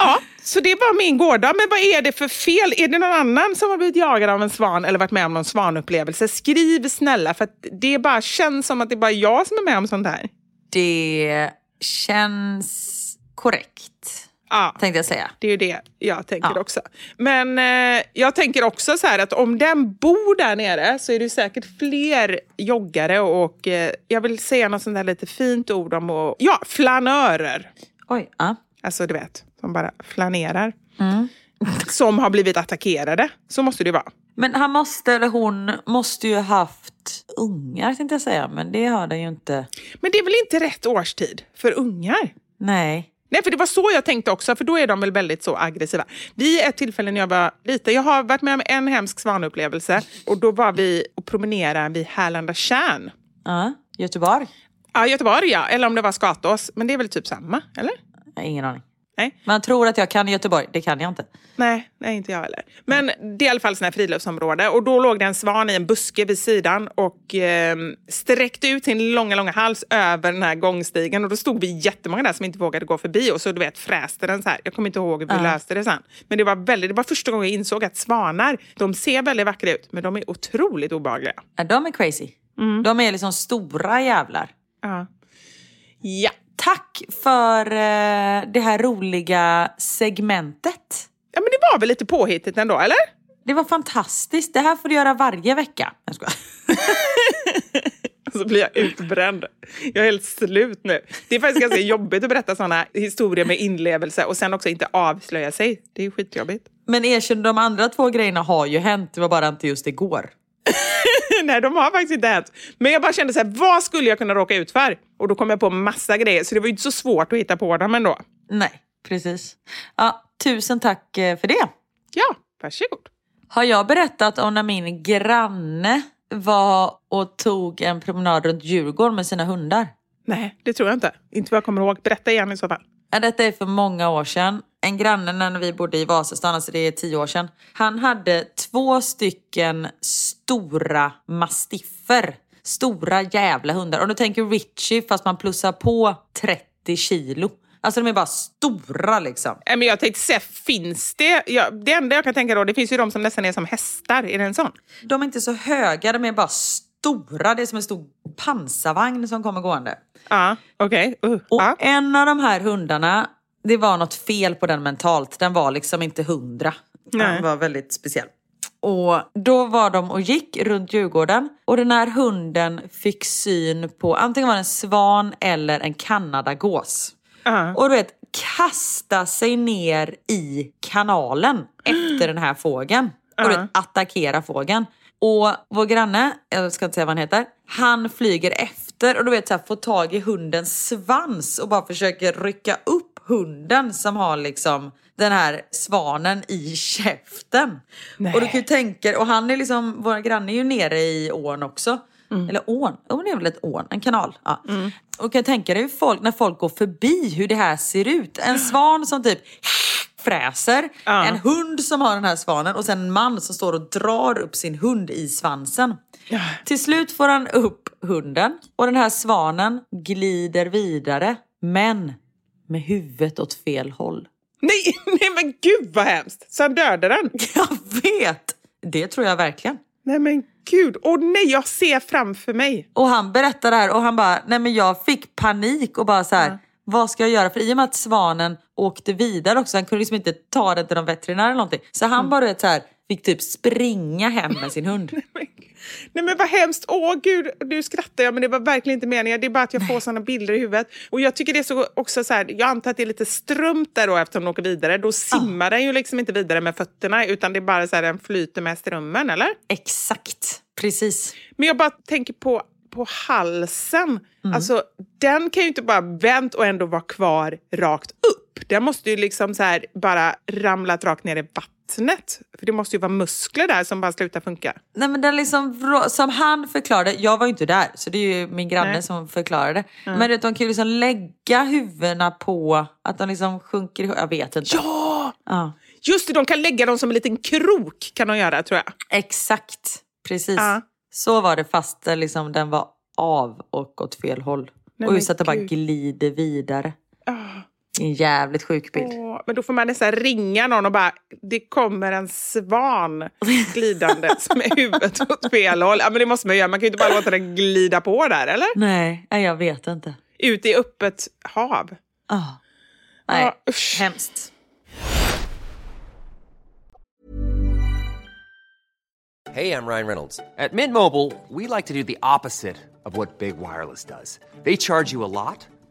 Ja, så det var min gårdag. Men vad är det för fel? Är det någon annan som har blivit jagad av en svan eller varit med om någon svanupplevelse? Skriv snälla, för att det bara känns som att det är bara jag som är med om sånt här. Det känns korrekt, Ja, tänkte jag säga. det är ju det jag tänker Ja. också. Men eh, jag tänker också så här att om den bor där nere så är det säkert fler joggare och eh, jag vill säga något sånt där lite fint ord om och, ja, flanörer. Oj, ja. Alltså du vet, som bara flanerar. Som har blivit attackerade. Så måste det ju vara. Men han måste, eller hon måste ju haft ungar tänkte jag säga, men det har den ju inte. Men det är väl inte rätt årstid för ungar? Nej. Nej, för det var så jag tänkte också, för då är de väl väldigt så aggressiva. Vid ett tillfälle när jag var liten, jag har varit med om en hemsk svanupplevelse och då var vi och promenerade vid Härlanda tjärn. Ja. Göteborg? Ja, Göteborg ja, eller om det var Skatås, men det är väl typ samma, eller? Ingen aning. Nej. Man tror att jag kan Göteborg, det kan jag inte. Nej, nej, inte jag heller. Men det är i alla fall här friluftsområde. Och då låg det en svan i en buske vid sidan och eh, sträckte ut sin långa, långa hals över den här gångstigen. Och då stod vi jättemånga där som inte vågade gå förbi. Och så du vet, fräste den så här. Jag kommer inte ihåg hur vi löste det sen. Men det var, väldigt, det var första gången jag insåg att svanar, de ser väldigt vackra ut, men de är otroligt obehagliga. Ja, de är crazy. De är liksom stora jävlar. Ja. Ja. Tack för eh, det här roliga segmentet. ja, men det var väl lite påhittigt ändå, eller? Det var fantastiskt. Det här får du göra varje vecka. Jag skojar. Så blir jag utbränd. Jag är helt slut nu. Det är faktiskt ganska jobbigt att berätta sådana historier med inlevelse och sen också inte avslöja sig. Det är skitjobbigt. Men erkänn, de andra två grejerna har ju hänt. Det var bara inte just igår. Nej, de har faktiskt inte hänt. Men jag bara kände så här, vad skulle jag kunna råka ut för? Och då kom jag på massa grejer, så det var ju inte så svårt att hitta på dem ändå. Nej, precis. Ja, tusen tack eh, för det. Ja, varsågod. Har jag berättat om när min granne var och tog en promenad runt Djurgården med sina hundar? Nej, det tror jag inte. Inte vad jag kommer ihåg. Berätta igen i så fall. Ja, detta är för många år sedan. En granne när vi bodde i Vasastan, alltså det är tio år sedan. Han hade två stycken stora mastiffer. Stora jävla hundar. Om du tänker Richie fast man plussar på 30 kilo. Alltså de är bara stora liksom. Men jag tänkte säga, finns det... Ja, det enda jag kan tänka då, det finns ju de som nästan är som hästar. Är det en sån? De är inte så höga, de är bara stora. Det är som en stor pansarvagn som kommer gående. Ja, okej. Uh, Och en av de här hundarna, det var något fel på den mentalt. Den var liksom inte hundra. Nej. Den var väldigt speciell. Och då var de och gick runt Djurgården och den här hunden fick syn på antingen var det en svan eller en kanadagås. Ja. Och du vet, kasta sig ner i kanalen efter den här fågeln. Och du vet, attackera fågeln. Och vår granne, jag ska inte säga vad han heter, han flyger efter och du vet så här, får tag i hundens svans och bara försöker rycka upp hunden som har liksom den här svanen i käften. Och du kan ju tänka, och han är liksom, vår granne är ju nere i ån också. Eller ån, det är väl ett ån, en kanal. Ja. Och kan tänka dig folk, när folk går förbi hur det här ser ut. En svan som typ fräser, Ja. en hund som har den här svanen och sen en man som står och drar upp sin hund i svansen. Till slut får han upp hunden och den här svanen glider vidare men med huvudet åt fel håll. Nej, nej, men gud vad hemskt! Så han dödade den? Jag vet! Det tror jag verkligen. Nej men gud, åh nej, jag ser framför mig. Och han berättar det här och han bara, nej men jag fick panik och bara så här, vad ska jag göra? För i och med att svanen åkte vidare också, han kunde liksom inte ta den till någon veterinär eller någonting. Så han bara vet, så här, fick typ springa hem med sin hund. Nej men vad hemskt, åh gud, nu skrattar jag men det var verkligen inte meningen. Det är bara att jag får sådana bilder i huvudet. Och jag tycker det är så också så här, jag antar att det är lite strumt där då eftersom den åker vidare. Då simmar den ju liksom inte vidare med fötterna utan det är bara så här, den flyter med strömmen, eller? Exakt, precis. Men jag bara tänker på, på halsen. Alltså, den kan ju inte bara vänt och ändå vara kvar rakt upp. Den måste ju liksom så här bara ramlat rakt ner i vattnet. För det måste ju vara muskler där som bara slutar funka. Nej men den liksom, som han förklarade, jag var ju inte där så det är ju min granne Nej. som förklarade. Men du vet, de kan ju liksom lägga huvudena på att de liksom sjunker ihop, jag vet inte. Ja! Ja, Just det, de kan lägga dem som en liten krok kan de göra tror jag. exakt, precis. Ja. Så var det fast liksom, den var av och åt fel håll. Nej, och men just att det bara glider vidare. Ah. En jävligt sjuk bild. Åh, men då får man nästan ringa någon och bara, det kommer en svan glidande med huvudet åt fel håll. Ja, men det måste man göra, man kan ju inte bara låta den glida på där, eller? Nej, jag vet inte. Ut i öppet hav. Ah. Nej, Ja, usch. hemskt. Hey, I'm Ryan Reynolds. At Mint Mobile, we like to do the opposite of what Big Wireless does. They charge you a lot,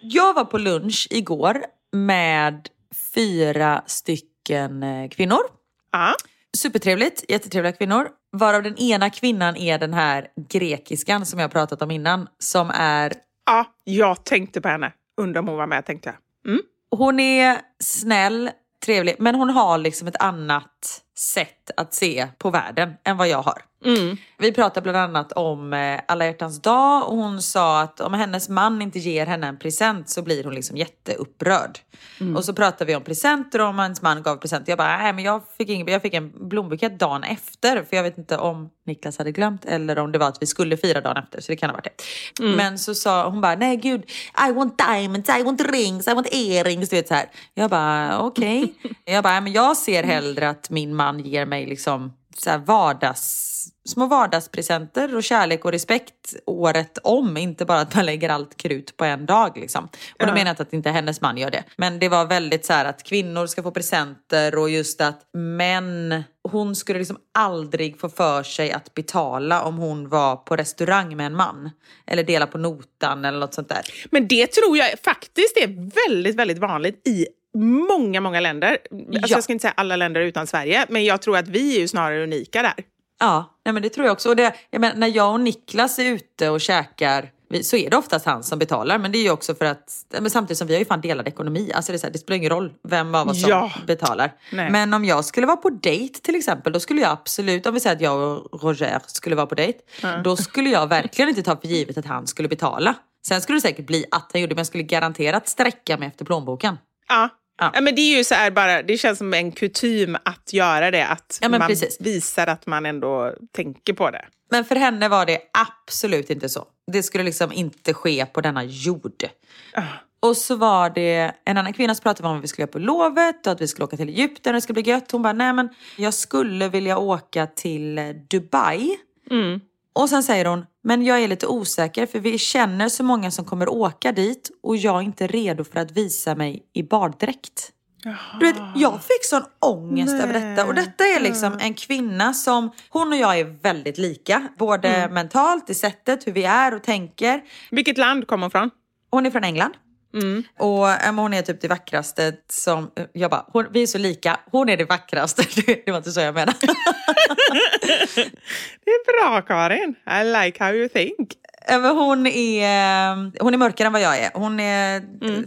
Jag var på lunch igår med fyra stycken eh, kvinnor. Ja. Supertrevligt, jättetrevliga kvinnor. Varav den ena kvinnan är den här grekiskan som jag pratat om innan. Som är, Ja, jag tänkte på henne. Undrar om hon var med tänkte jag. Mm. hon är snäll, trevlig, men hon har liksom ett annat sätt att se på världen än vad jag har. Mm. Vi pratade bland annat om eh, alla hjärtans dag och hon sa att om hennes man inte ger henne en present så blir hon liksom jätteupprörd. Och så pratade vi om presenter och om hennes man gav present. Jag bara, nej men jag fick, ingen, jag fick en blombukett dagen efter för jag vet inte om Niklas hade glömt eller om det var att vi skulle fira dagen efter så det kan ha varit det. Men så sa hon bara, nej gud, I want diamonds, I want rings, I want earrings, du vet så här. Jag bara, okej. jag bara, men jag ser hellre att min man ger mig liksom så här vardags, små vardagspresenter och kärlek och respekt året om. Inte bara att man lägger allt krut på en dag. Liksom. Och då menar jag inte att inte hennes man gör det. Men det var väldigt så här att kvinnor ska få presenter och just att män, hon skulle liksom aldrig få för sig att betala om hon var på restaurang med en man. Eller dela på notan eller något sånt där. Men det tror jag faktiskt är väldigt, väldigt vanligt i många, många länder. Alltså Ja. Jag ska inte säga alla länder utan Sverige, men jag tror att vi är ju snarare unika där. Ja, nej men det tror jag också. Och det, jag menar, när jag och Niklas är ute och käkar så är det oftast han som betalar. Men det är ju också för att, men samtidigt som vi har ju fan delad ekonomi. Alltså det, är så här, det spelar ingen roll vem av oss som Ja. betalar. Nej. Men om jag skulle vara på dejt till exempel, då skulle jag absolut, om vi säger att jag och Roger skulle vara på dejt, då skulle jag verkligen inte ta för givet att han skulle betala. Sen skulle det säkert bli att han gjorde, men jag skulle garanterat sträcka mig efter plånboken. Ja. Ja. Ja. men det är ju så bara, det känns som en kutym att göra det. Att Ja, man precis. visar att man ändå tänker på det. Men för henne var det absolut inte så. Det skulle liksom inte ske på denna jord. Och så var det en annan kvinna som pratade om vad vi skulle göra på lovet och att vi skulle åka till Egypten och det skulle bli gött. Hon bara, nej men jag skulle vilja åka till Dubai. Och sen säger hon, men jag är lite osäker för vi känner så många som kommer åka dit och jag är inte redo för att visa mig i baddräkt. Du vet, jag fick sån ångest över detta. Och detta är liksom en kvinna som, hon och jag är väldigt lika. Både mentalt, i sättet, hur vi är och tänker. Vilket land kommer hon från? Hon är från England. Och äh, men hon är typ det vackraste som, jag bara, hon, vi är så lika, hon är det vackraste. Det var inte så jag menade. Det är bra Karin. I like how you think. Men hon, är, hon är mörkare än vad jag är. Hon är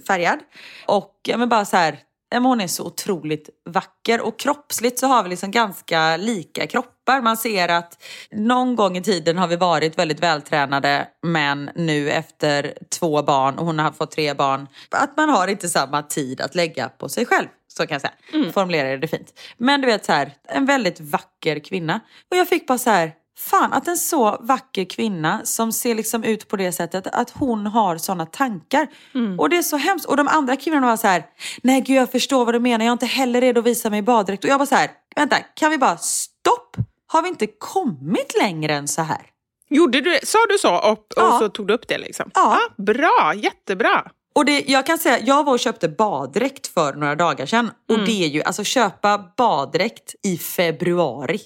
färgad. Och men bara så här, men hon är så otroligt vacker. Och kroppsligt så har vi liksom ganska lika kroppar. Kroppar. Man ser att någon gång i tiden har vi varit väldigt vältränade men nu efter två barn och hon har fått tre barn, att man har inte samma tid att lägga på sig själv. Så kan jag säga. Mm. Formulerar det fint. Men du vet så här, en väldigt vacker kvinna. Och jag fick bara så här, fan att en så vacker kvinna som ser liksom ut på det sättet, att hon har sådana tankar. Mm. Och det är så hemskt. Och de andra kvinnorna var så här, nej gud jag förstår vad du menar, jag är inte heller redo att visa mig i baddräkt. Och jag var så här, vänta, kan vi bara stopp? Har vi inte kommit längre än så här? Gjorde du, sa du så och, och Ja. så tog du upp det? Liksom? Ja. Ah, bra, jättebra. Och det, jag kan säga, jag var och köpte baddräkt för några dagar sedan. Och det är ju, alltså köpa baddräkt i februari.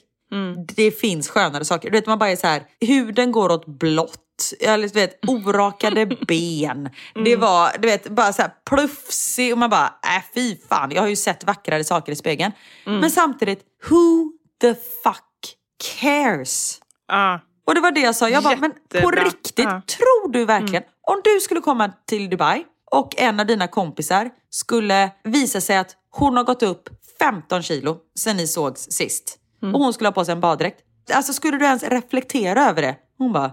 Det finns skönare saker. Du vet, man bara är så här, huden går åt blått. Eller, du vet, orakade ben. Det var du vet, bara så här plufsig och man bara, äh fy fan. Jag har ju sett vackrare saker i spegeln. Men samtidigt, who the fuck cares? Ah. Och det var det jag sa. Jag bara, men på riktigt, Ja. tror du verkligen, om du skulle komma till Dubai och en av dina kompisar skulle visa sig att hon har gått upp 15 kilo sen ni sågs sist och hon skulle ha på sig en baddräkt. Alltså skulle du ens reflektera över det? Hon bara,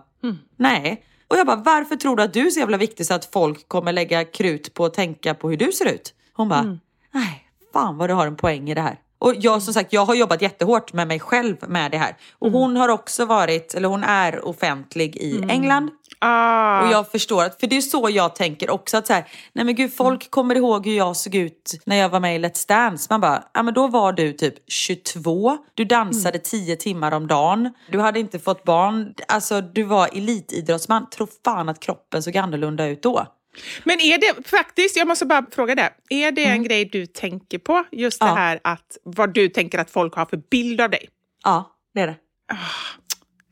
nej. Och jag bara, varför tror du att du är så jävla viktig så att folk kommer lägga krut på att tänka på hur du ser ut? Hon bara, nej, fan vad du har en poäng i det här. Och jag som sagt, jag har jobbat jättehårt med mig själv med det här. Och hon har också varit, eller hon är offentlig i England. Ah. Och jag förstår att, för det är så jag tänker också att så här, nej men gud folk kommer ihåg hur jag såg ut när jag var med i Let's Dance. Man bara, ja men då var du typ 22, du dansade 10 timmar om dagen, du hade inte fått barn, alltså du var elitidrottsman. Tro fan att kroppen såg annorlunda ut då. Men är det faktiskt, jag måste bara fråga det, är det en grej du tänker på? Just det Ja. här att vad du tänker att folk har för bild av dig? Ja, det är det.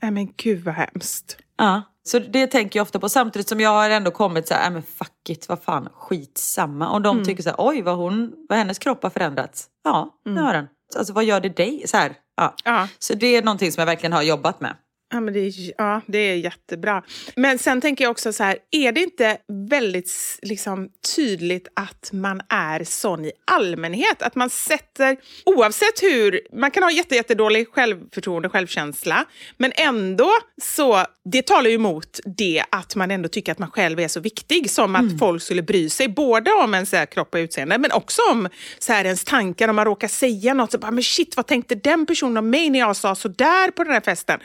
Nej men gud vad hemskt. Ja, så det tänker jag ofta på. Samtidigt som jag har ändå kommit så här, "Nej, men fuck it, vad fan, skitsamma. Och de tycker så här, oj vad hon, vad hennes kropp har förändrats. Ja, det har den. Alltså vad gör det dig? Så här, ja. Ja. Så det är någonting som jag verkligen har jobbat med. Ja, men det, är, ja, det är jättebra. Men sen tänker jag också så här, är det inte väldigt liksom, tydligt att man är sån i allmänhet? Att man sätter, oavsett hur, man kan ha jätte, jättedålig självförtroende, självkänsla, men ändå så, det talar ju emot det att man ändå tycker att man själv är så viktig, som att folk skulle bry sig, både om ens här, kropp och utseende, men också om så här, ens tankar, om man råkar säga något, så bara, men shit, vad tänkte den personen om mig när jag sa så där på den här festen?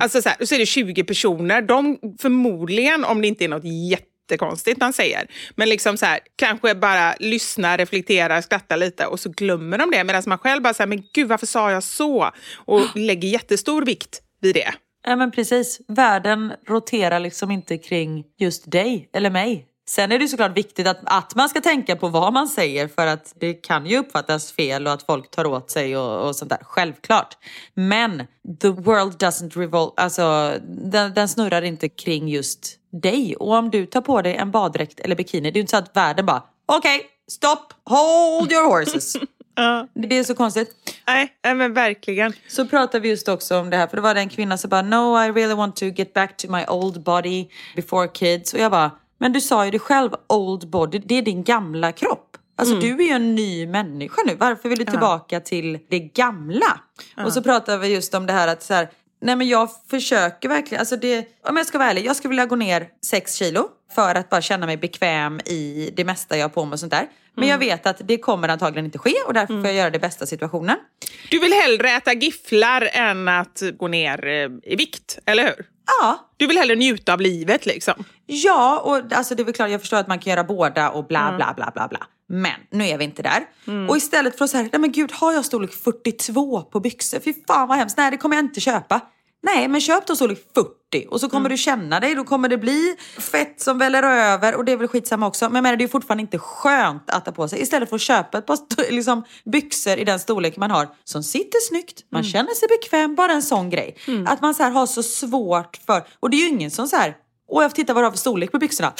Alltså så, här, så är det 20 personer, de förmodligen, om det inte är något jättekonstigt han säger, men liksom så här, kanske bara lyssnar, reflekterar, skrattar lite och så glömmer de det, medan man själv bara säger, men gud varför sa jag så? Och lägger jättestor vikt vid det. Ja men precis, världen roterar liksom inte kring just dig eller mig. Sen är det såklart viktigt att, att man ska tänka på vad man säger för att det kan ju uppfattas fel och att folk tar åt sig och, och sånt där. Självklart. Men the world doesn't revolve, alltså den, den snurrar inte kring just dig. Och om du tar på dig en baddräkt eller bikini, det är ju inte så att världen bara okej, stopp, hold your horses. Det är så konstigt. Nej, men verkligen. Så pratade vi just också om det här, för det var en kvinna som bara No, I really want to get back to my old body before kids. Och jag bara, men du sa ju det själv, old body, det är din gamla kropp. Alltså du är ju en ny människa nu, varför vill du tillbaka till det gamla? Och så pratade vi just om det här att så här, nej men jag försöker verkligen, alltså det, om jag ska vara ärlig, jag skulle vilja gå ner 6 kilo för att bara känna mig bekväm i det mesta jag har på mig och sånt där. Men jag vet att det kommer antagligen inte ske och därför får jag göra det bästa situationen. Du vill hellre äta gifflar än att gå ner eh, i vikt, eller hur? Ja, Du vill hellre njuta av livet liksom. Ja, och alltså det är väl klart, jag förstår att man kan göra båda och bla bla bla bla bla. Men nu är vi inte där. Och istället för att säga, nej men gud, har jag storlek 42 på byxor? Fy fan vad hemskt, nej det kommer jag inte köpa. Nej, men köp då storlek 40 och så kommer du känna dig, då kommer det bli fett som väller över och det är väl skitsamma också. Men jag menar, det är fortfarande inte skönt att ta på sig. Istället för att köpa ett par liksom, byxor i den storlek man har som sitter snyggt, man känner sig bekväm, bara en sån grej. Att man så här har så svårt för, och det är ju ingen som så här och jag får titta vad du har för storlek på byxorna.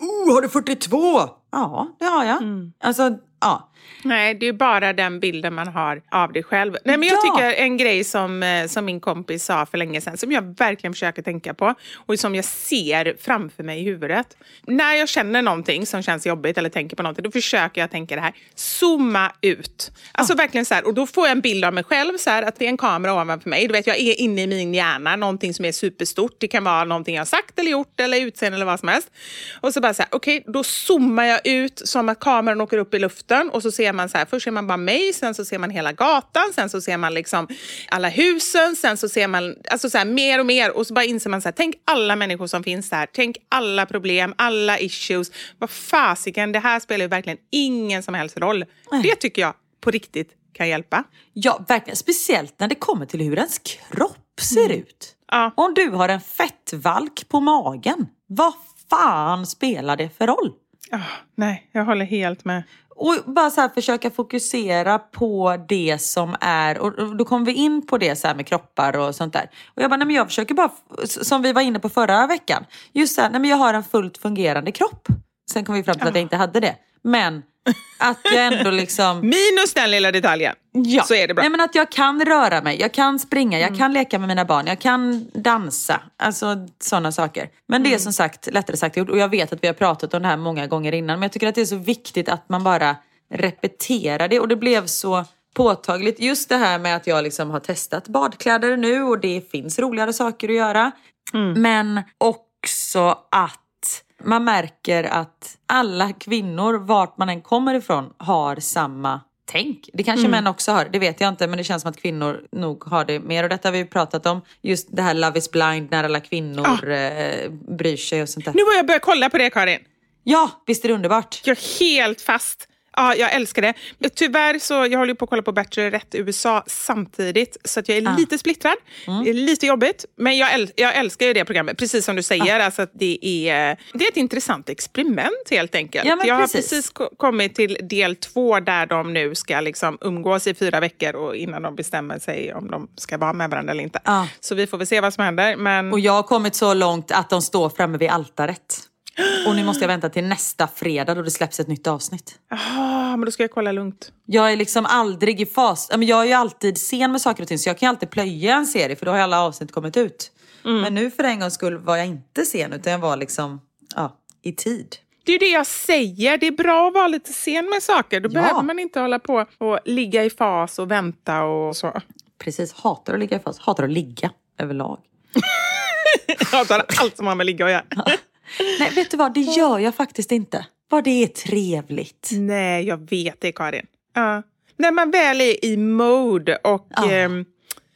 Oh, har du 42? Ja, det har jag. Alltså, ja. Nej, det är bara den bilden man har av dig själv. Nej, men jag Ja. tycker en grej som, eh, som min kompis sa för länge sedan, som jag verkligen försöker tänka på och som jag ser framför mig i huvudet. När jag känner någonting som känns jobbigt eller tänker på någonting, då försöker jag tänka det här. Zooma ut. Alltså verkligen så här, och då får jag en bild av mig själv, så här, att det är en kamera ovanför mig. Du vet, jag är inne i min hjärna, någonting som är superstort. Det kan vara någonting jag har sagt eller gjort eller utseende eller vad som helst. Och så bara så här, okej, då zoomar jag ut som att kameran åker upp i luften och så ser man så här, först ser man bara mig, sen så ser man hela gatan, sen så ser man liksom alla husen, sen så ser man alltså så här, mer och mer och så bara inser man så här, tänk alla människor som finns där, tänk alla problem, alla issues. Vad fasiken, det här spelar ju verkligen ingen som helst roll. Det tycker jag på riktigt kan hjälpa. Ja, verkligen. Speciellt när det kommer till hur ens kropp ser ut. Mm. Ja. Om du har en fettvalk på magen, vad fan spelar det för roll? Ah, nej, jag håller helt med. Och bara så här försöka fokusera på det som är, och då kommer vi in på det så här med kroppar och sånt där. Och jag bara, nej men jag försöker bara, som vi var inne på förra veckan, just så här, nej men jag har en fullt fungerande kropp. Sen kom vi fram till att jag inte hade det. Men att jag ändå liksom... Minus den lilla detaljen, Ja. så är det bra. Nej, men att jag kan röra mig, jag kan springa, jag kan leka med mina barn, jag kan dansa. Alltså sådana saker. Men det är som sagt lättare sagt gjort. Och jag vet att vi har pratat om det här många gånger innan. Men jag tycker att det är så viktigt att man bara repeterar det. Och det blev så påtagligt. Just det här med att jag liksom har testat badkläder nu och det finns roligare saker att göra. Men också att man märker att alla kvinnor, vart man än kommer ifrån, har samma tänk. Det kanske män också har, det vet jag inte, men det känns som att kvinnor nog har det mer. Och detta har vi ju pratat om, just det här Love is blind, när alla kvinnor eh, bryr sig och sånt där. Nu har jag börjat kolla på det, Karin. Ja, visst är det underbart? Jag är helt fast. Ja, jag älskar det. Tyvärr så jag håller på att kolla på Bachelorette USA samtidigt, så att jag är Ah. lite splittrad. Mm. Det är lite jobbigt, men jag, äl jag älskar ju det programmet. Precis som du säger, Ah. alltså att det, är, det är ett intressant experiment helt enkelt. Ja, jag har precis. precis ko- kommit till del två där de nu ska liksom umgås i fyra veckor och innan de bestämmer sig om de ska vara med varandra eller inte. Ja. Så vi får väl se vad som händer. Men... Och jag har kommit så långt att de står framme vid altaret. Och nu måste jag vänta till nästa fredag då det släpps ett nytt avsnitt. Ah, men då ska jag kolla lugnt. Jag är liksom aldrig i fas. Jag är ju alltid sen med saker och ting så jag kan ju alltid plöja en serie för då har ju alla avsnitt kommit ut. Men nu för en gångs skull var jag inte sen utan jag var liksom ja, i tid. Det är det jag säger. Det är bra att vara lite sen med saker. Då Ja. behöver man inte hålla på och ligga i fas och vänta och så. Precis, hatar att ligga i fas. Hatar att ligga överlag. Hatar allt som har med ligga att göra. Nej, vet du vad? Det gör jag faktiskt inte. Vad det är trevligt. Nej, jag vet det Karin. Ja. När man väl är i mode och... Ja. ehm,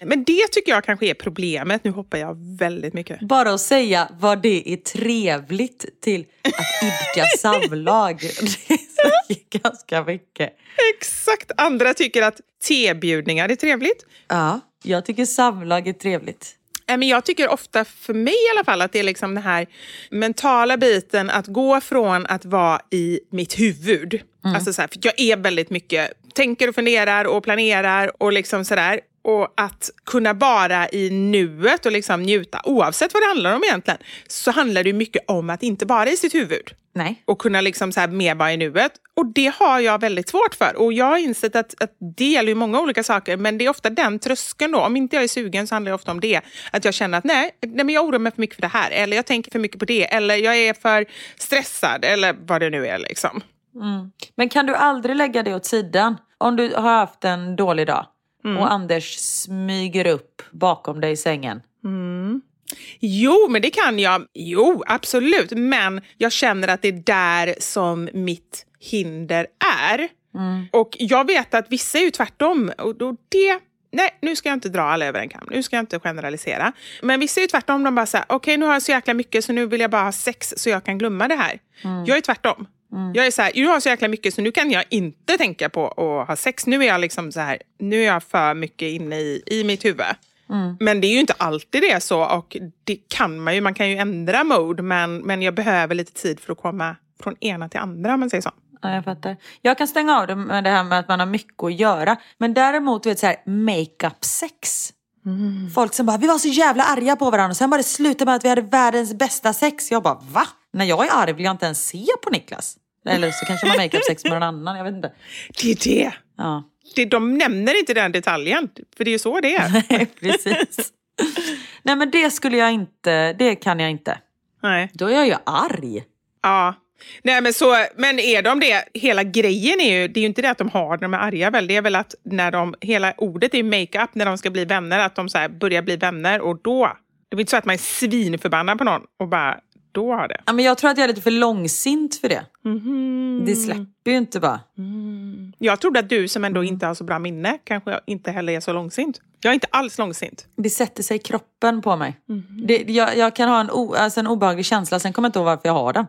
men det tycker jag kanske är problemet. Nu hoppar jag väldigt mycket. Bara att säga vad det är trevligt till att idka samlag. Det säger ganska mycket. Exakt. Andra tycker att tebjudningar är trevligt. Ja, jag tycker samlag är trevligt. Nej, Men jag tycker ofta, för mig i alla fall, att det är liksom den här mentala biten att gå från att vara i mitt huvud. Alltså så här, för jag är väldigt mycket, tänker och funderar och planerar och liksom sådär. Och att kunna vara i nuet och liksom njuta, oavsett vad det handlar om egentligen, så handlar det mycket om att inte vara i sitt huvud Nej. och kunna liksom så här mer vara i nuet. Och det har jag väldigt svårt för. Och jag har insett att, att det gäller ju många olika saker, men det är ofta den tröskeln då. Om inte jag är sugen så handlar det ofta om det. Att jag känner att nej, nej men jag oroar mig för mycket för det här, eller jag tänker för mycket på det, eller jag är för stressad, eller vad det nu är. liksom. Men kan du aldrig lägga det åt sidan? Om du har haft en dålig dag och Anders smyger upp bakom dig i sängen. Jo, men det kan jag. Jo, absolut. Men jag känner att det är där som mitt hinder är. Och jag vet att vissa är ju tvärtom. Och då det... Nej, nu ska jag inte dra alla över en kam. Nu ska jag inte generalisera. Men vissa är ju tvärtom. De bara säger, okej nu har jag så jäkla mycket så nu vill jag bara ha sex så jag kan glömma det här. Jag är tvärtom. Jag är så här, nu har jag så jäkla mycket så nu kan jag inte tänka på att ha sex. Nu är jag liksom så här, nu är jag för mycket inne i, i mitt huvud. Men det är ju inte alltid det så och det kan man ju. Man kan ju ändra mode men, men jag behöver lite tid för att komma från ena till andra om man säger så. Ja, jag fattar. Jag kan stänga av det med det här med att man har mycket att göra. Men däremot, du vet så här, makeup sex. Folk som bara, vi var så jävla arga på varandra och sen bara det slutade med att vi hade världens bästa sex. Jag bara, va? När jag är arg vill jag inte ens se på Niklas. Eller så kanske man makeup sex med någon annan, jag vet inte. Det är det. Ja, det. De nämner inte den detaljen, för det är ju så det är. Nej, precis. Nej men det skulle jag inte, det kan jag inte. Nej. Då är jag ju arg. Ja. Nej, men, så, men är de det? Hela grejen är ju, det är ju inte det att de har de är arga väl, det är väl att när de, hela ordet är makeup när de ska bli vänner, att de så börjar bli vänner och då, det är inte så att man är svinförbannad på någon och bara, har det. Ja, men jag tror att jag är lite för långsint för det. Det släpper ju inte bara. Jag trodde att du som ändå inte har så bra minne kanske inte heller är så långsint. Jag är inte alls långsint. Det sätter sig i kroppen på mig. Det, jag, jag kan ha en, o, alltså en obehaglig känsla, sen kommer jag inte ihåg varför jag har den.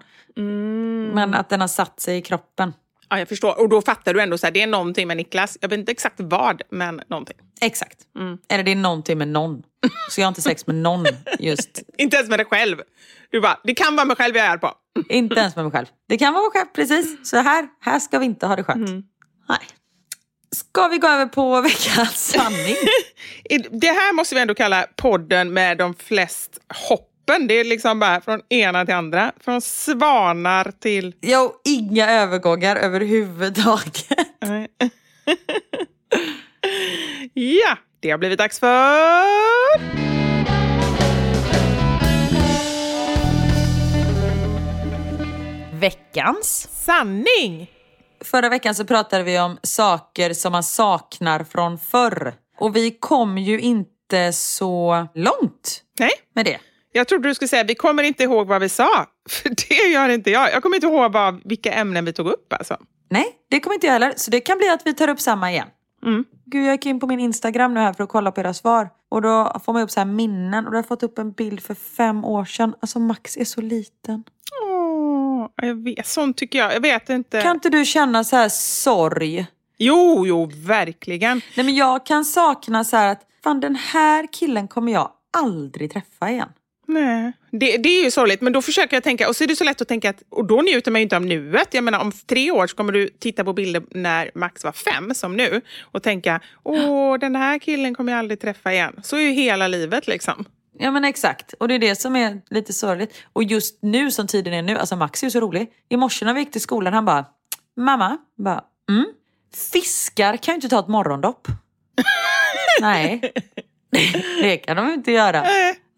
Men att den har satt sig i kroppen. Ja, jag förstår. Och då fattar du ändå så här, det är någonting med Niklas. Jag vet inte exakt vad, men någonting. Exakt. Eller det är någonting med någon. Så jag har inte sex med någon just. Inte ens med dig själv. Du bara, det kan vara mig själv jag är på. Inte ens med mig själv. Det kan vara mig själv, precis. Så här, här ska vi inte ha det skönt. Nej. Ska vi gå över på veckans sanning? Det här måste vi ändå kalla podden med de flest hoppen. Det är liksom bara från ena till andra. Från svanar till... Jo, inga övergångar överhuvudtaget. Ja, det har blivit dags för... Veckans. Sanning! Förra veckan så pratade vi om saker som man saknar från förr. Och vi kom ju inte så långt Nej, med det. Jag trodde du skulle säga vi kommer inte ihåg vad vi sa. För det gör inte jag. Jag kommer inte ihåg vad, vilka ämnen vi tog upp. Alltså. Nej, det kommer inte jag heller. Så det kan bli att vi tar upp samma igen. Mm. Gud, jag gick in på min Instagram nu här för att kolla på era svar. Och då får man upp så här minnen. Och då har jag fått upp en bild för fem år sedan. Alltså Max är så liten. Åh, jag vet, sånt tycker jag. Jag vet inte. Kan inte du känna så här sorg? Jo, jo, verkligen. Nej men jag kan sakna så här att fan den här killen kommer jag aldrig träffa igen. Nej, det, det är ju sorgligt. Men då försöker jag tänka, och så är det så lätt att tänka att, och då njuter man ju inte av nuet. Jag menar om tre år så kommer du titta på bilder när Max var fem, som nu, och tänka, åh, den här killen kommer jag aldrig träffa igen. Så är ju hela livet liksom. Ja men exakt. Och det är det som är lite sorgligt. Och just nu som tiden är nu, alltså Max är ju så rolig. I morse när vi gick till skolan han bara, mamma, bara, mm, fiskar kan ju inte ta ett morgondopp. Nej, det kan de inte göra.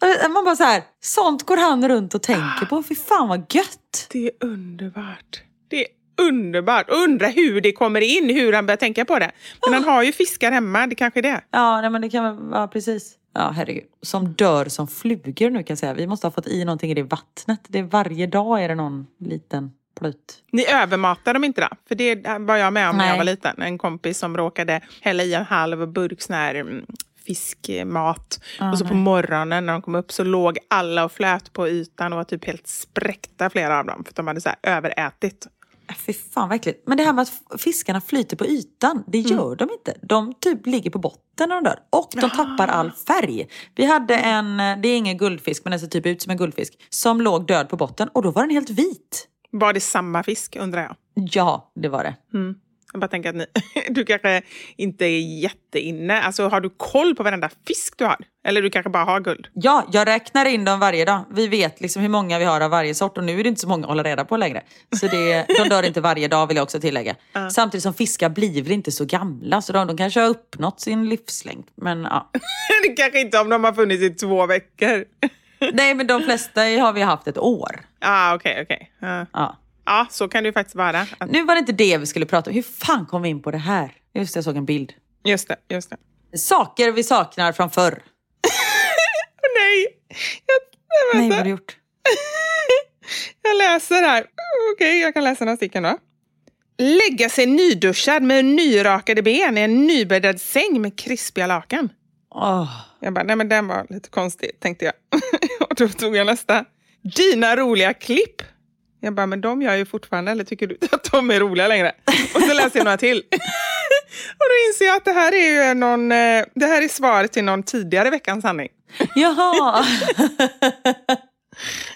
Och Man bara så här, sånt går han runt och tänker på. Fy fan vad gött. Det är underbart. Det är underbart. Undra hur det kommer in, hur han börjar tänka på det. Men han har ju fiskar hemma, det kanske är det. Ja, nej, men det kan vara precis. Ja, herregud. Som dör som flugor nu kan jag säga. Vi måste ha fått i någonting i det vattnet. Det är varje dag är det någon liten plut. Ni övermatar dem inte då? För det var jag med om när jag var liten. En kompis som råkade hälla i en halv burk sån här mm, fiskmat. och så på morgonen när de kom upp så låg alla och flöt på ytan och var typ helt spräckta flera av dem. För att de hade så överätit. Äh, Fy fan vad äckligt. Men det här med att fiskarna flyter på ytan, det gör de inte. De typ ligger på botten när de dör. Och de tappar all färg. Vi hade en, det är ingen guldfisk men den ser typ ut som en guldfisk, som låg död på botten och då var den helt vit. Var det samma fisk undrar jag? Ja, det var det. Jag bara tänker att ni, du kanske inte är jätteinne. Alltså har du koll på varenda fisk du har? Eller du kanske bara har guld? Ja, jag räknar in dem varje dag. Vi vet liksom hur många vi har av varje sort och nu är det inte så många att hålla reda på längre. Så det, de dör inte varje dag vill jag också tillägga. Samtidigt som fiskar blir väl inte så gamla så de, de kanske har uppnått sin livslängd. Men ja. det kanske inte om de har funnits i två veckor. Nej men de flesta har vi haft ett år. ah, okej, okej. Ja. Ja, så kan det ju faktiskt vara. Att- Nu var det inte det vi skulle prata om. Hur fan kom vi in på det här? Just det, jag såg en bild. Just det, just det. Saker vi saknar från förr. Nej! Jag, jag, Nej, vad har du gjort? jag läser här. Okej, jag kan läsa några stycken då. Lägga sig nyduschad med nyrakade ben i en nybäddad säng med krispiga lakan. Åh, Jag bara, nej men den var lite konstig, tänkte jag. och då tog jag nästa. Dina roliga klipp. Jag bara, men de gör ju fortfarande, eller tycker du att de är roliga längre? Och så läser jag några till. och då inser jag att det här är ju någon, eh, det här är svaret till någon tidigare veckans sanning. Jaha!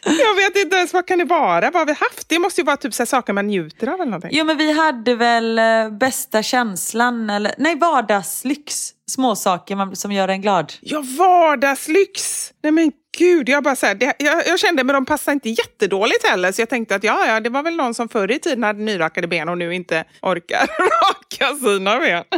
Jag vet inte ens vad kan det vara? Vad har vi haft? Det måste ju vara typ så saker man njuter av eller någonting. Jo men vi hade väl eh, bästa känslan, eller nej vardagslyx. Småsaker som gör en glad. Ja, vardagslyx! Nej men gud, jag bara så här, det, jag, jag kände men de passar inte jättedåligt heller så jag tänkte att ja, ja, det var väl någon som förr i tiden hade nyrakade ben och nu inte orkar raka sina ben.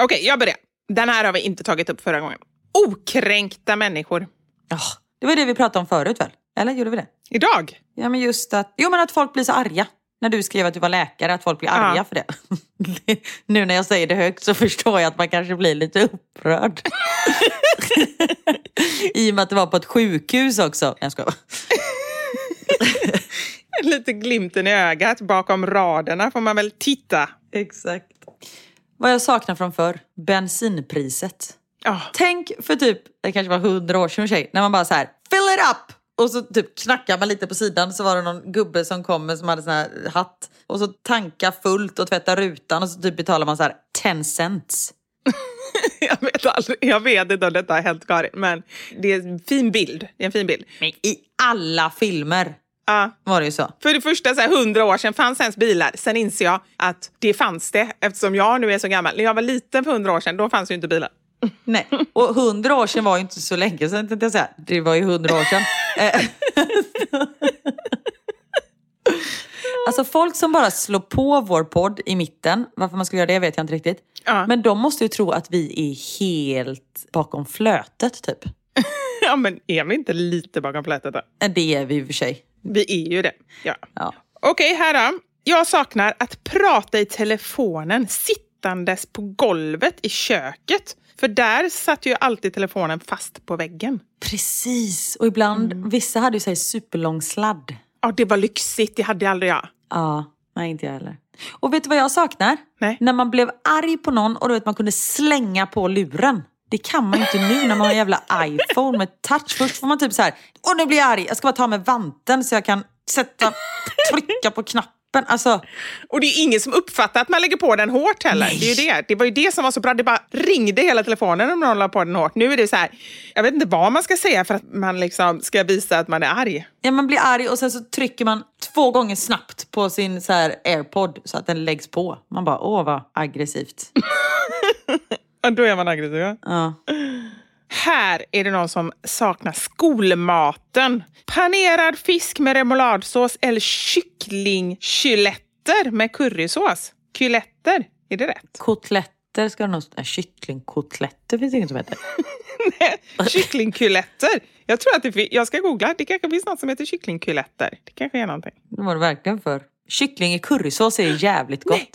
Okej, jag börjar. Den här har vi inte tagit upp förra gången. Okränkta människor. Ja, det var det vi pratade om förut väl? Eller gjorde vi det? Idag? Ja men just att, jo men att folk blir så arga. När du skrev att du var läkare, att folk blir arga Ja. för det. nu när jag säger det högt så förstår jag att man kanske blir lite upprörd. I och med att det var på ett sjukhus också. Jag skojar. Lite glimten i ögat bakom raderna får man väl titta. Exakt. Vad jag saknar från förr, bensinpriset. Ja. Tänk för typ, det kanske var hundra år sedan tjej, när man bara så här, fill it up! Och så typ knackar man lite på sidan så var det någon gubbe som kom med som hade sån här hatt. Och så tanka fullt och tvätta rutan och så typ betalar man så här 10 cents. Jag vet, aldrig, jag vet inte om detta har hänt Karin, men det är en fin bild. Det är en fin bild. Men i alla filmer Ja. var det ju så. För det första, så här, 100 år sedan fanns ens bilar. Sen inser jag att det fanns det eftersom jag nu är så gammal. När jag var liten för 100 år sedan, då fanns ju inte bilar. Nej, och hundra år sedan var ju inte så länge sedan tänkte jag säga. Det var ju hundra år sedan. Eh, alltså folk som bara slår på vår podd i mitten, varför man skulle göra det vet jag inte riktigt. Ja. Men de måste ju tro att vi är helt bakom flötet typ. Ja, men är vi inte lite bakom flätet då? Eh, Det är vi i och för sig. Vi är ju det. Ja. Ja. Okej, här då. Jag saknar att prata i telefonen sittandes på golvet i köket. För där satt ju alltid telefonen fast på väggen. Precis, och ibland, vissa hade ju så här superlång sladd. Ja, det var lyxigt. Det hade aldrig jag. Ja, nej inte jag heller. Och vet du vad jag saknar? Nej. När man blev arg på någon och du vet man kunde slänga på luren. Det kan man ju inte nu när man har en jävla iPhone med touch. Först får man typ så här, åh nu blir jag arg, jag ska bara ta med vanten så jag kan sätta, trycka på knappen. Alltså, Och det är ingen som uppfattar att man lägger på den hårt heller. Nej. Det, är det. det var ju det som var så bra. Det bara ringde hela telefonen om någon la på den hårt. Nu är det så här, jag vet inte vad man ska säga för att man liksom ska visa att man är arg. ja, man blir arg och sen så trycker man två gånger snabbt på sin så här airpod så att den läggs på. Man bara, åh vad aggressivt. Då är man aggressiv. ja. Ja. Här är det någon som saknar skolmaten. Panerad fisk med remouladsås eller kycklingkyletter med currysås. Kyletter, är det rätt? Kotletter ska det nog stå. Kycklingkotletter finns det inget som heter. Kycklingkyletter. Jag tror att det Jag ska googla. Det kanske finns något som heter kycklingkyletter. Det kanske är någonting. Det var det verkligen för. Kyckling i currysås är jävligt gott. Nej,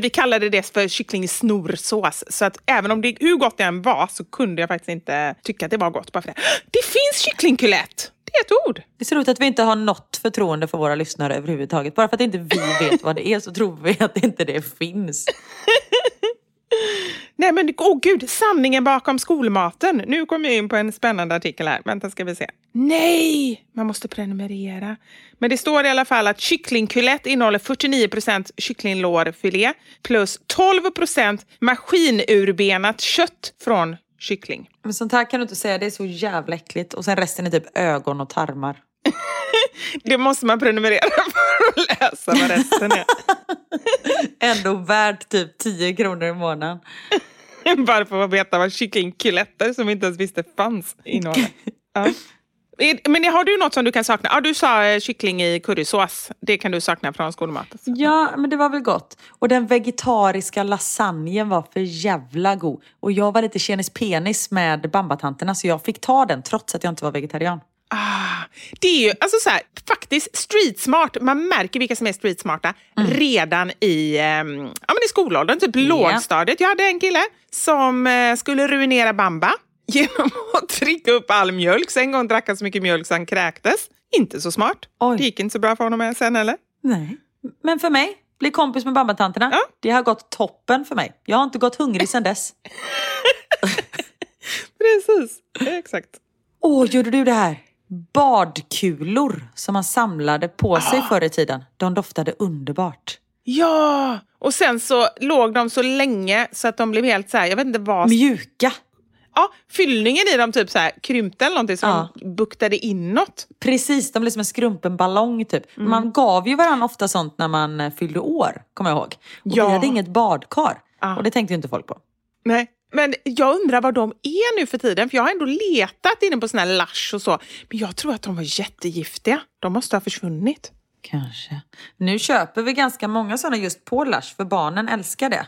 vi kallade det för kycklingsnorsås. Så att även om det, hur gott det än var så kunde jag faktiskt inte tycka att det var gott. Bara för det. det finns kycklingkylett! Det är ett ord. Det så roligt att vi inte har något förtroende för våra lyssnare överhuvudtaget. Bara för att inte vi vet vad det är så tror vi att inte det finns. Nej men åh gud, sanningen bakom skolmaten. Nu kommer jag in på en spännande artikel här. Vänta ska vi se. Nej, man måste prenumerera. Men det står i alla fall att kycklingkulett innehåller 49% kycklinglårfilé plus 12% maskinurbenat kött från kyckling. Men sånt här kan du inte säga, det är så jävla äckligt. Och sen resten är typ ögon och tarmar. Det måste man prenumerera för att läsa vad resten är. Ändå värt typ 10 kronor i månaden. Bara för att veta vad kycklingkyletter som vi inte ens visste fanns innehåller. Ja. Men har du något som du kan sakna? Ja, du sa eh, kyckling i currysås. Det kan du sakna från skolmaten. Ja, men det var väl gott. Och den vegetariska lasagnen var för jävla god. Och jag var lite tjenis penis med bambatanterna så jag fick ta den trots att jag inte var vegetarian. Ah, det är ju alltså så här, faktiskt street smart. Man märker vilka som är street smarta redan i, ehm, ja, men i skolåldern, typ lågstadiet. Jag hade en kille som eh, skulle ruinera bamba genom att dricka upp all mjölk. Så en gång drack han så mycket mjölk så han kräktes. Inte så smart. Oj. Det gick inte så bra för honom sen heller. Nej. Men för mig, bli kompis med bambatanterna. Ja. Det har gått toppen för mig. Jag har inte gått hungrig sedan dess. Precis, exakt. Åh, gjorde du det här? Badkulor som man samlade på sig förr i tiden. De doftade underbart. Ja, och sen så låg de så länge så att de blev helt så här, jag vet inte vad. Mjuka. Ja, fyllningen i dem typ så här krympte eller någonting så Ja. de buktade inåt. Precis, de blev som en skrumpen ballong typ. Mm. Man gav ju varandra ofta sånt när man eh, fyllde år, kommer jag ihåg. Och Ja. vi hade inget badkar. Ja. Och det tänkte ju inte folk på. Nej, Men jag undrar vad de är nu för tiden, för jag har ändå letat inne på såna här Lush och så. Men jag tror att de var jättegiftiga. De måste ha försvunnit. Kanske. Nu köper vi ganska många sådana just på Lush, för barnen älskar det.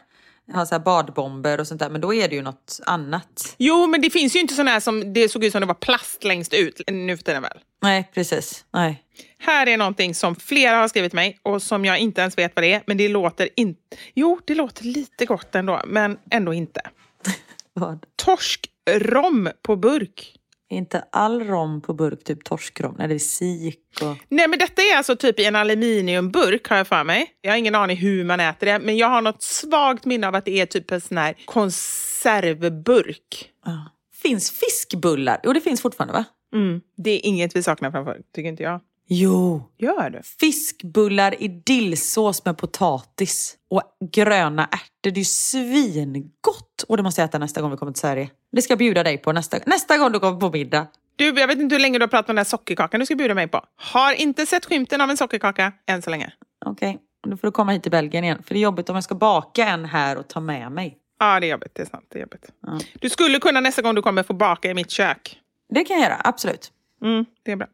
Ha så här badbomber och sånt där, men då är det ju något annat. Jo, men det finns ju inte såna här som det såg ut som det var plast längst ut nu för tiden väl? Nej, precis. Nej. Här är någonting som flera har skrivit mig och som jag inte ens vet vad det är, men det låter inte... Jo, det låter lite gott ändå, men ändå inte. Vad? Torskrom på burk. Inte all rom på burk typ torskrom? Nej, det är sik och... Nej, men detta är alltså typ i en aluminiumburk har jag för mig. Jag har ingen aning hur man äter det, men jag har något svagt minne av att det är typ en sån här konservburk. Ja. Finns fiskbullar? Jo, det finns fortfarande va? Mm. Det är inget vi saknar framför, tycker inte jag. Jo. Gör det? Fiskbullar i dillsås med potatis och gröna ärtor. Det är ju svingott! Och det måste jag äta nästa gång vi kommer till Sverige. Det ska jag bjuda dig på nästa, nästa gång du kommer på middag. Du, jag vet inte hur länge du har pratat om den här sockerkakan du ska bjuda mig på. Har inte sett skymten av en sockerkaka än så länge. Okej, då får du komma hit till Belgien igen. För det är jobbigt om jag ska baka en här och ta med mig. Ja, det är jobbigt. Det är sant. Det är jobbigt. Ja. Du skulle kunna nästa gång du kommer få baka i mitt kök. Det kan jag göra, absolut. Mm, det är bra.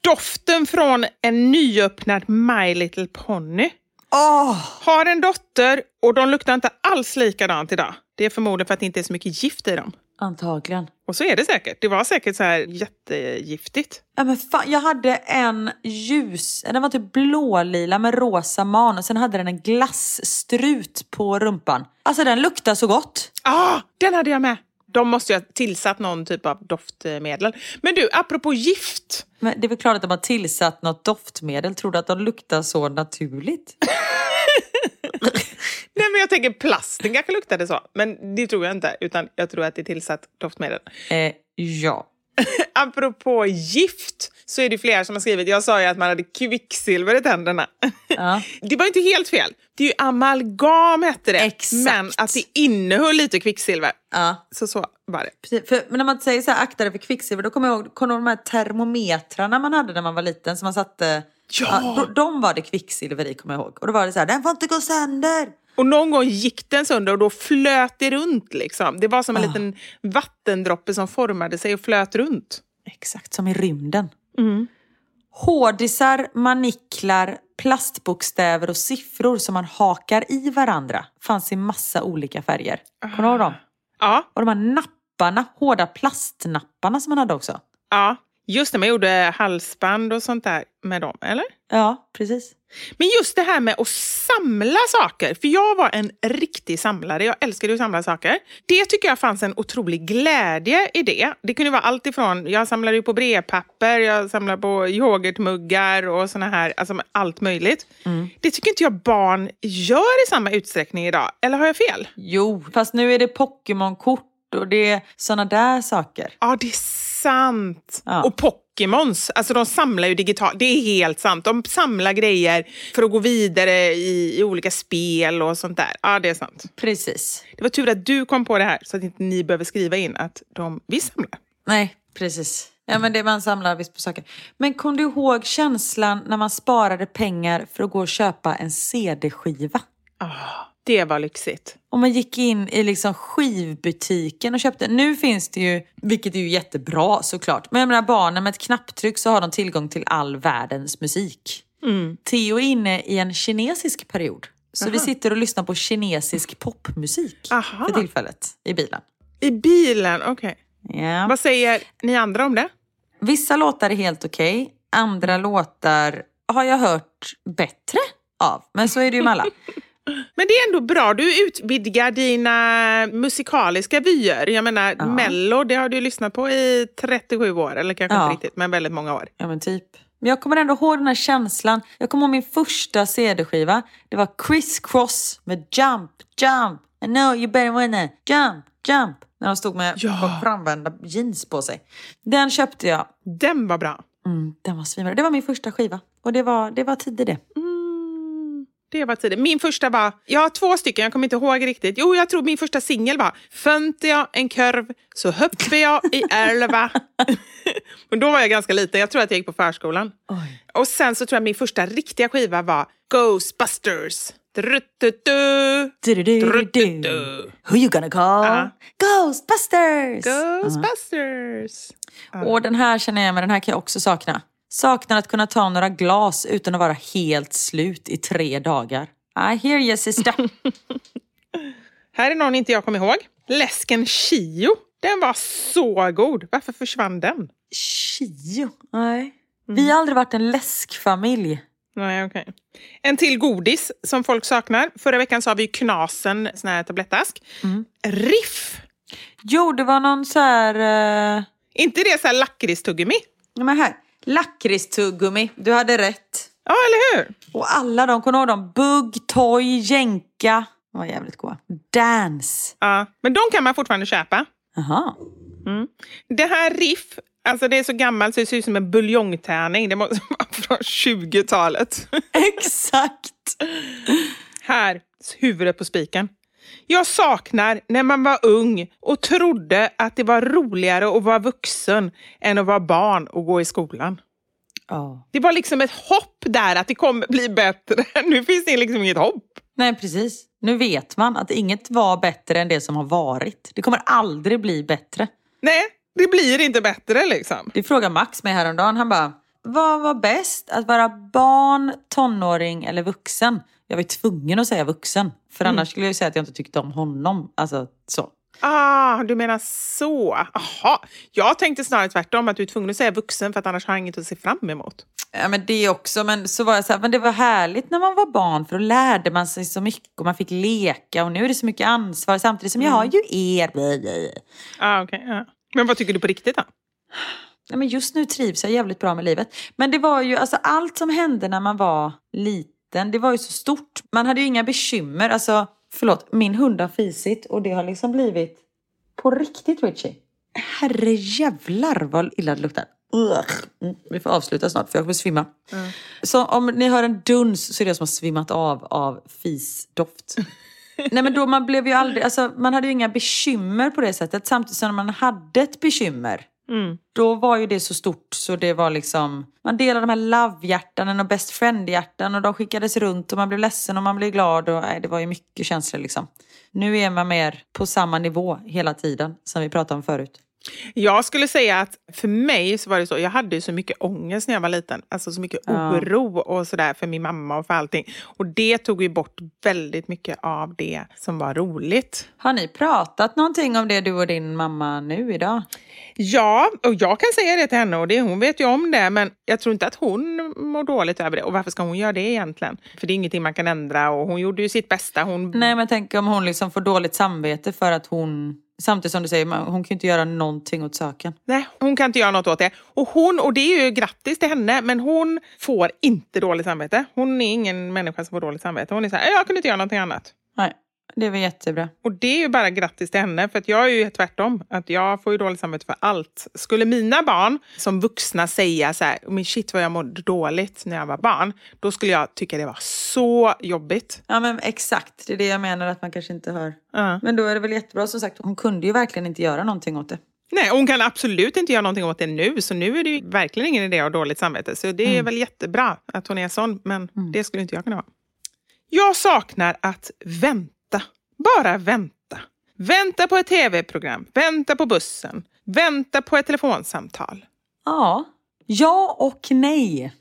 Doften från en nyöppnad My Little Pony. Åh! Har en dotter och de luktar inte alls likadant idag. Det är förmodligen för att det inte är så mycket gift i dem. Antagligen. Och så är det säkert. Det var säkert så här jättegiftigt. Ja, men fan, jag hade en ljus, den var typ blålila med rosa man och sen hade den en glassstrut på rumpan. Alltså den luktar så gott. Ah, den hade jag med! De måste ju ha tillsatt någon typ av doftmedel. Men du, apropå gift. Men det är väl klart att de har tillsatt något doftmedel. Tror du att de luktar så naturligt? Nej, men jag tänker plasten kanske luktade så. Men det tror jag inte, utan jag tror att det är tillsatt doftmedel. Eh, ja. Apropå gift så är det flera som har skrivit, jag sa ju att man hade kvicksilver i tänderna. Ja. Det var inte helt fel. Det är ju amalgam hette det. Exakt. Men att det innehöll lite kvicksilver. ja. Så så var det. Precis, För, men när man säger så här, akta dig för kvicksilver, då kommer jag ihåg kommer de här termometrarna man hade när man var liten som man satte... Ja. då, de var det kvicksilver i kommer jag ihåg. Och då var det så här, den får inte gå sönder. Och någon gång gick den sönder och då flöt det runt. Liksom. Det var som en Ah. liten vattendroppe som formade sig och flöt runt. Exakt som i rymden. Mm. Hårdisar, maniklar, plastbokstäver och siffror som man hakar i varandra fanns i massa olika färger. Kommer du ihåg dem? Ja, Och de här napparna, hårda plastnapparna som man hade också. ja. Just det, man gjorde halsband och sånt där med dem, eller? Ja, precis. Men just det här med att samla saker, för jag var en riktig samlare. Jag älskade att samla saker. Det tycker jag fanns en otrolig glädje i det. Det kunde vara allt ifrån, jag samlade ju på brevpapper, jag samlade på yoghurtmuggar och såna här, alltså allt möjligt. Det tycker inte jag barn gör i samma utsträckning idag. Eller har jag fel? Jo, fast nu är det Pokémon-kort och det är såna där saker. Ja, det är sant. Ja. Och Pokémons, alltså de samlar ju digitalt. Det är helt sant. De samlar grejer för att gå vidare i, i olika spel och sånt där. Ja, det är sant. Precis. Det var tur att du kom på det här så att inte ni behöver skriva in att de, vi samlar. Nej, precis. Ja, men det man samlar visst på saker. Men kom du ihåg känslan när man sparade pengar för att gå och köpa en CD-skiva? Det var lyxigt. Och man gick in i liksom skivbutiken och köpte. Nu finns det ju, vilket är ju jättebra såklart. Men jag menar barnen med ett knapptryck så har de tillgång till all världens musik. Theo är inne i en kinesisk period. Så vi sitter och lyssnar på kinesisk popmusik Aha. för tillfället i bilen. I bilen, okej. Ja. Vad säger ni andra om det? Vissa låtar är helt okej. Andra låtar har jag hört bättre av. Men så är det ju med alla. Men det är ändå bra, du utvidgar dina musikaliska vyer. Jag menar, Mello, det har du lyssnat på i 37 år, eller kanske Ja. inte riktigt, men väldigt många år. Ja men typ. Men jag kommer ändå ihåg den här känslan. Jag kommer ihåg min första CD-skiva. Det var Criss Cross med Jump, Jump. I know you better wanna jump, jump. När de stod med Ja. framvända jeans på sig. Den köpte jag. Den var bra. Mm, den var svinbra. Det var min första skiva. Och det var, det var tidigt det. Mm, det var tiden. Min första var, jag har två stycken, jag kommer inte ihåg riktigt. Jo, jag tror min första singel var Fönte jag en kurv så hoppade jag i älva. Men då var jag ganska liten, jag tror att jag gick på förskolan. Oj. Och sen så tror jag min första riktiga skiva var Ghostbusters. Trututu. Du-du-du-du-du. Who you gonna call? Ja. Ghostbusters! Ghostbusters. Och den här känner jag med, den här kan jag också sakna. Saknar att kunna ta några glas utan att vara helt slut i tre dagar. I hear you sister. Här är någon inte jag kommer ihåg. Läsken Chio. Den var så god. Varför försvann den? Chio? Nej. Vi har aldrig varit en läskfamilj. Nej, okej. En till godis som folk saknar. Förra veckan sa vi Knasen, sån här tablettask. Riff. Jo, det var någon så här... Uh... Inte det så här lakritstuggummi? Ja, men här. Lakritstuggummi. Du hade rätt. Ja, eller hur? Och alla de, kommer du ihåg dem? Bugg, Toy, Jänka. De var jävligt goda. Dance. Ja, men de kan man fortfarande köpa. Jaha. Det här Riff, alltså det är så gammalt så det ser ut som en buljongtärning. Det måste vara från 20-talet. Exakt. Här, huvudet på spiken. Jag saknar när man var ung och trodde att det var roligare att vara vuxen än att vara barn och gå i skolan. Ja. Det var liksom ett hopp där att det kommer bli bättre. Nu finns det liksom inget hopp. Nej, precis. Nu vet man att inget var bättre än det som har varit. Det kommer aldrig bli bättre. Nej, det blir inte bättre liksom. Det frågade Max mig häromdagen. Han bara, vad var bäst? Att vara barn, tonåring eller vuxen? Jag var ju tvungen att säga vuxen. För annars skulle jag säga att jag inte tyckte om honom. Alltså så. Ah, du menar så. Aha. Jag tänkte snarare tvärtom, att du är tvungen att säga vuxen för att annars har jag inget att se fram emot. Ja men det också, men så var jag så här, men det var härligt när man var barn för då lärde man sig så mycket och man fick leka och nu är det så mycket ansvar samtidigt som jag har ju er. Ah, okay, ja. Men vad tycker du på riktigt då? Ja, men just nu trivs jag jävligt bra med livet. Men det var ju, alltså allt som hände när man var liten, det var ju så stort. Man hade ju inga bekymmer. Alltså, förlåt, min hund har fisit och det har liksom blivit på riktigt Richie. Herre jävlar vad illa det luktar. Mm, vi får avsluta snart för jag kommer svimma. Så om ni hör en duns så är det jag som har svimmat av av fisdoft. Nej men då man blev ju aldrig, alltså man hade ju inga bekymmer på det sättet. Samtidigt som man hade ett bekymmer. Mm. Då var ju det så stort så det var liksom, man delade de här love-hjärtan och best friend-hjärtan och de skickades runt och man blev ledsen och man blev glad och nej, det var ju mycket känslor liksom. Nu är man mer på samma nivå hela tiden som vi pratade om förut. Jag skulle säga att för mig så var det så, jag hade ju så mycket ångest när jag var liten. Alltså så mycket Ja. oro och sådär för min mamma och för allting. Och det tog ju bort väldigt mycket av det som var roligt. Har ni pratat någonting om det du och din mamma nu idag? Ja, och jag kan säga det till henne och det, hon vet ju om det, men jag tror inte att hon mår dåligt över det. Och varför ska hon göra det egentligen? För det är ingenting man kan ändra och hon gjorde ju sitt bästa. Hon... Nej men tänk om hon liksom får dåligt samvete för att hon, samtidigt som du säger, hon kan ju inte göra någonting åt saken. Nej, hon kan inte göra något åt det. Och hon, och det är ju grattis till henne, men hon får inte dåligt samvete. Hon är ingen människa som får dåligt samvete. Hon är så här, jag kunde inte göra någonting annat. Nej, det väl jättebra. Och det är ju bara grattis till henne, för att jag är ju tvärtom. Att jag får ju dåligt samvete för allt. Skulle mina barn som vuxna säga så här, men shit vad jag mådde dåligt när jag var barn, då skulle jag tycka det var så jobbigt. Ja men exakt, det är det jag menar att man kanske inte hör. Ja. Men då är det väl jättebra som sagt, hon kunde ju verkligen inte göra någonting åt det. Nej, hon kan absolut inte göra någonting åt det nu, så nu är det ju verkligen ingen idé att ha dåligt samvete. Så det är väl jättebra att hon är sån, men det skulle inte jag kunna vara. Jag saknar att vänta. Bara vänta. Vänta på ett tv-program, vänta på bussen, vänta på ett telefonsamtal. Ja. Ja och nej.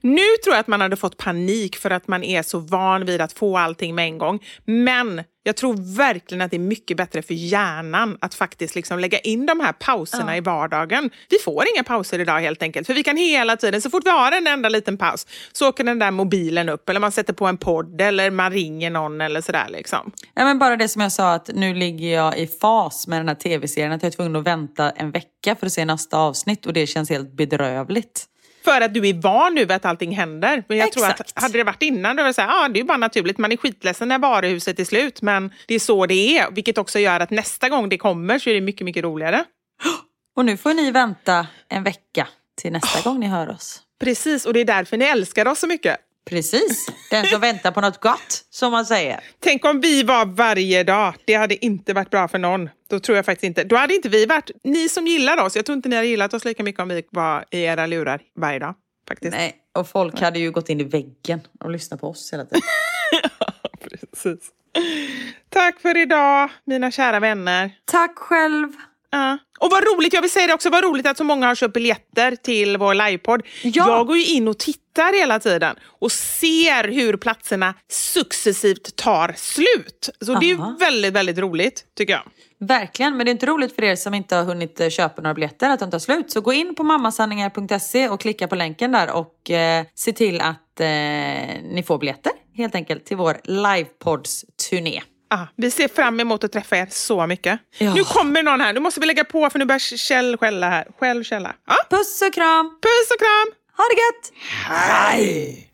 Nu tror jag att man hade fått panik för att man är så van vid att få allting med en gång. Men jag tror verkligen att det är mycket bättre för hjärnan att faktiskt liksom lägga in de här pauserna i vardagen. Vi får inga pauser idag helt enkelt. För vi kan hela tiden, så fort vi har en enda liten paus, så åker den där mobilen upp eller man sätter på en podd eller man ringer någon eller sådär. Liksom. Ja, men bara det som jag sa att nu ligger jag i fas med den här tv-serien. Att jag är tvungen att vänta en vecka för att se nästa avsnitt och det känns helt bedrövligt. För att du är van nu att allting händer. Men jag tror att Exakt. hade det varit innan, då var det så här, ah, det är bara naturligt. Man är skitledsen när varuhuset är slut, men det är så det är. Vilket också gör att nästa gång det kommer så är det mycket, mycket roligare. Och nu får ni vänta en vecka till nästa gång ni hör oss. Precis, och det är därför ni älskar oss så mycket. Precis, den som väntar på något gott, som man säger. Tänk om vi var varje dag. Det hade inte varit bra för någon. Då tror jag faktiskt inte. Då hade inte vi varit... Ni som gillar oss, jag tror inte ni hade gillat oss lika mycket om vi var i era lurar varje dag. Faktiskt. Nej, och folk hade ju gått in i väggen och lyssnat på oss hela tiden. Precis. Tack för idag, mina kära vänner. Tack själv. Ja. Och vad roligt, jag vill säga det också, vad roligt att så många har köpt biljetter till vår livepodd. Ja. Jag går ju in och tittar hela tiden och ser hur platserna successivt tar slut. Så det är Aha. ju väldigt, väldigt roligt tycker jag. Verkligen, men det är inte roligt för er som inte har hunnit eh, köpa några biljetter att de tar slut. Så gå in på mammasanningar.se och klicka på länken där och eh, se till att eh, ni får biljetter helt enkelt till vår livepodds-turné. Ah, vi ser fram emot att träffa er så mycket. Ja. Nu kommer någon här, nu måste vi lägga på för nu börjar Kjell skälla här. Själv skälla. Ja, Puss och kram! puss och kram! Ha det gött! Hej!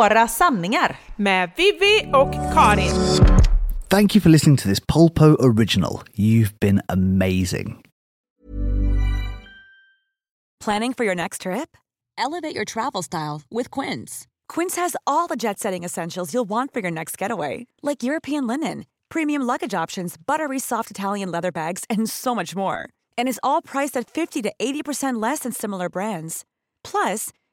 Våra sanningar. Med Vivi och Karin. Thank you for listening to this Polpo original. You've been amazing. Planning for your next trip? Elevate your travel style with Quince. Quince has all the jet setting essentials you'll want for your next getaway, like European linen, premium luggage options, buttery soft Italian leather bags, and so much more. And is all priced at 50 to 80% less than similar brands. Plus,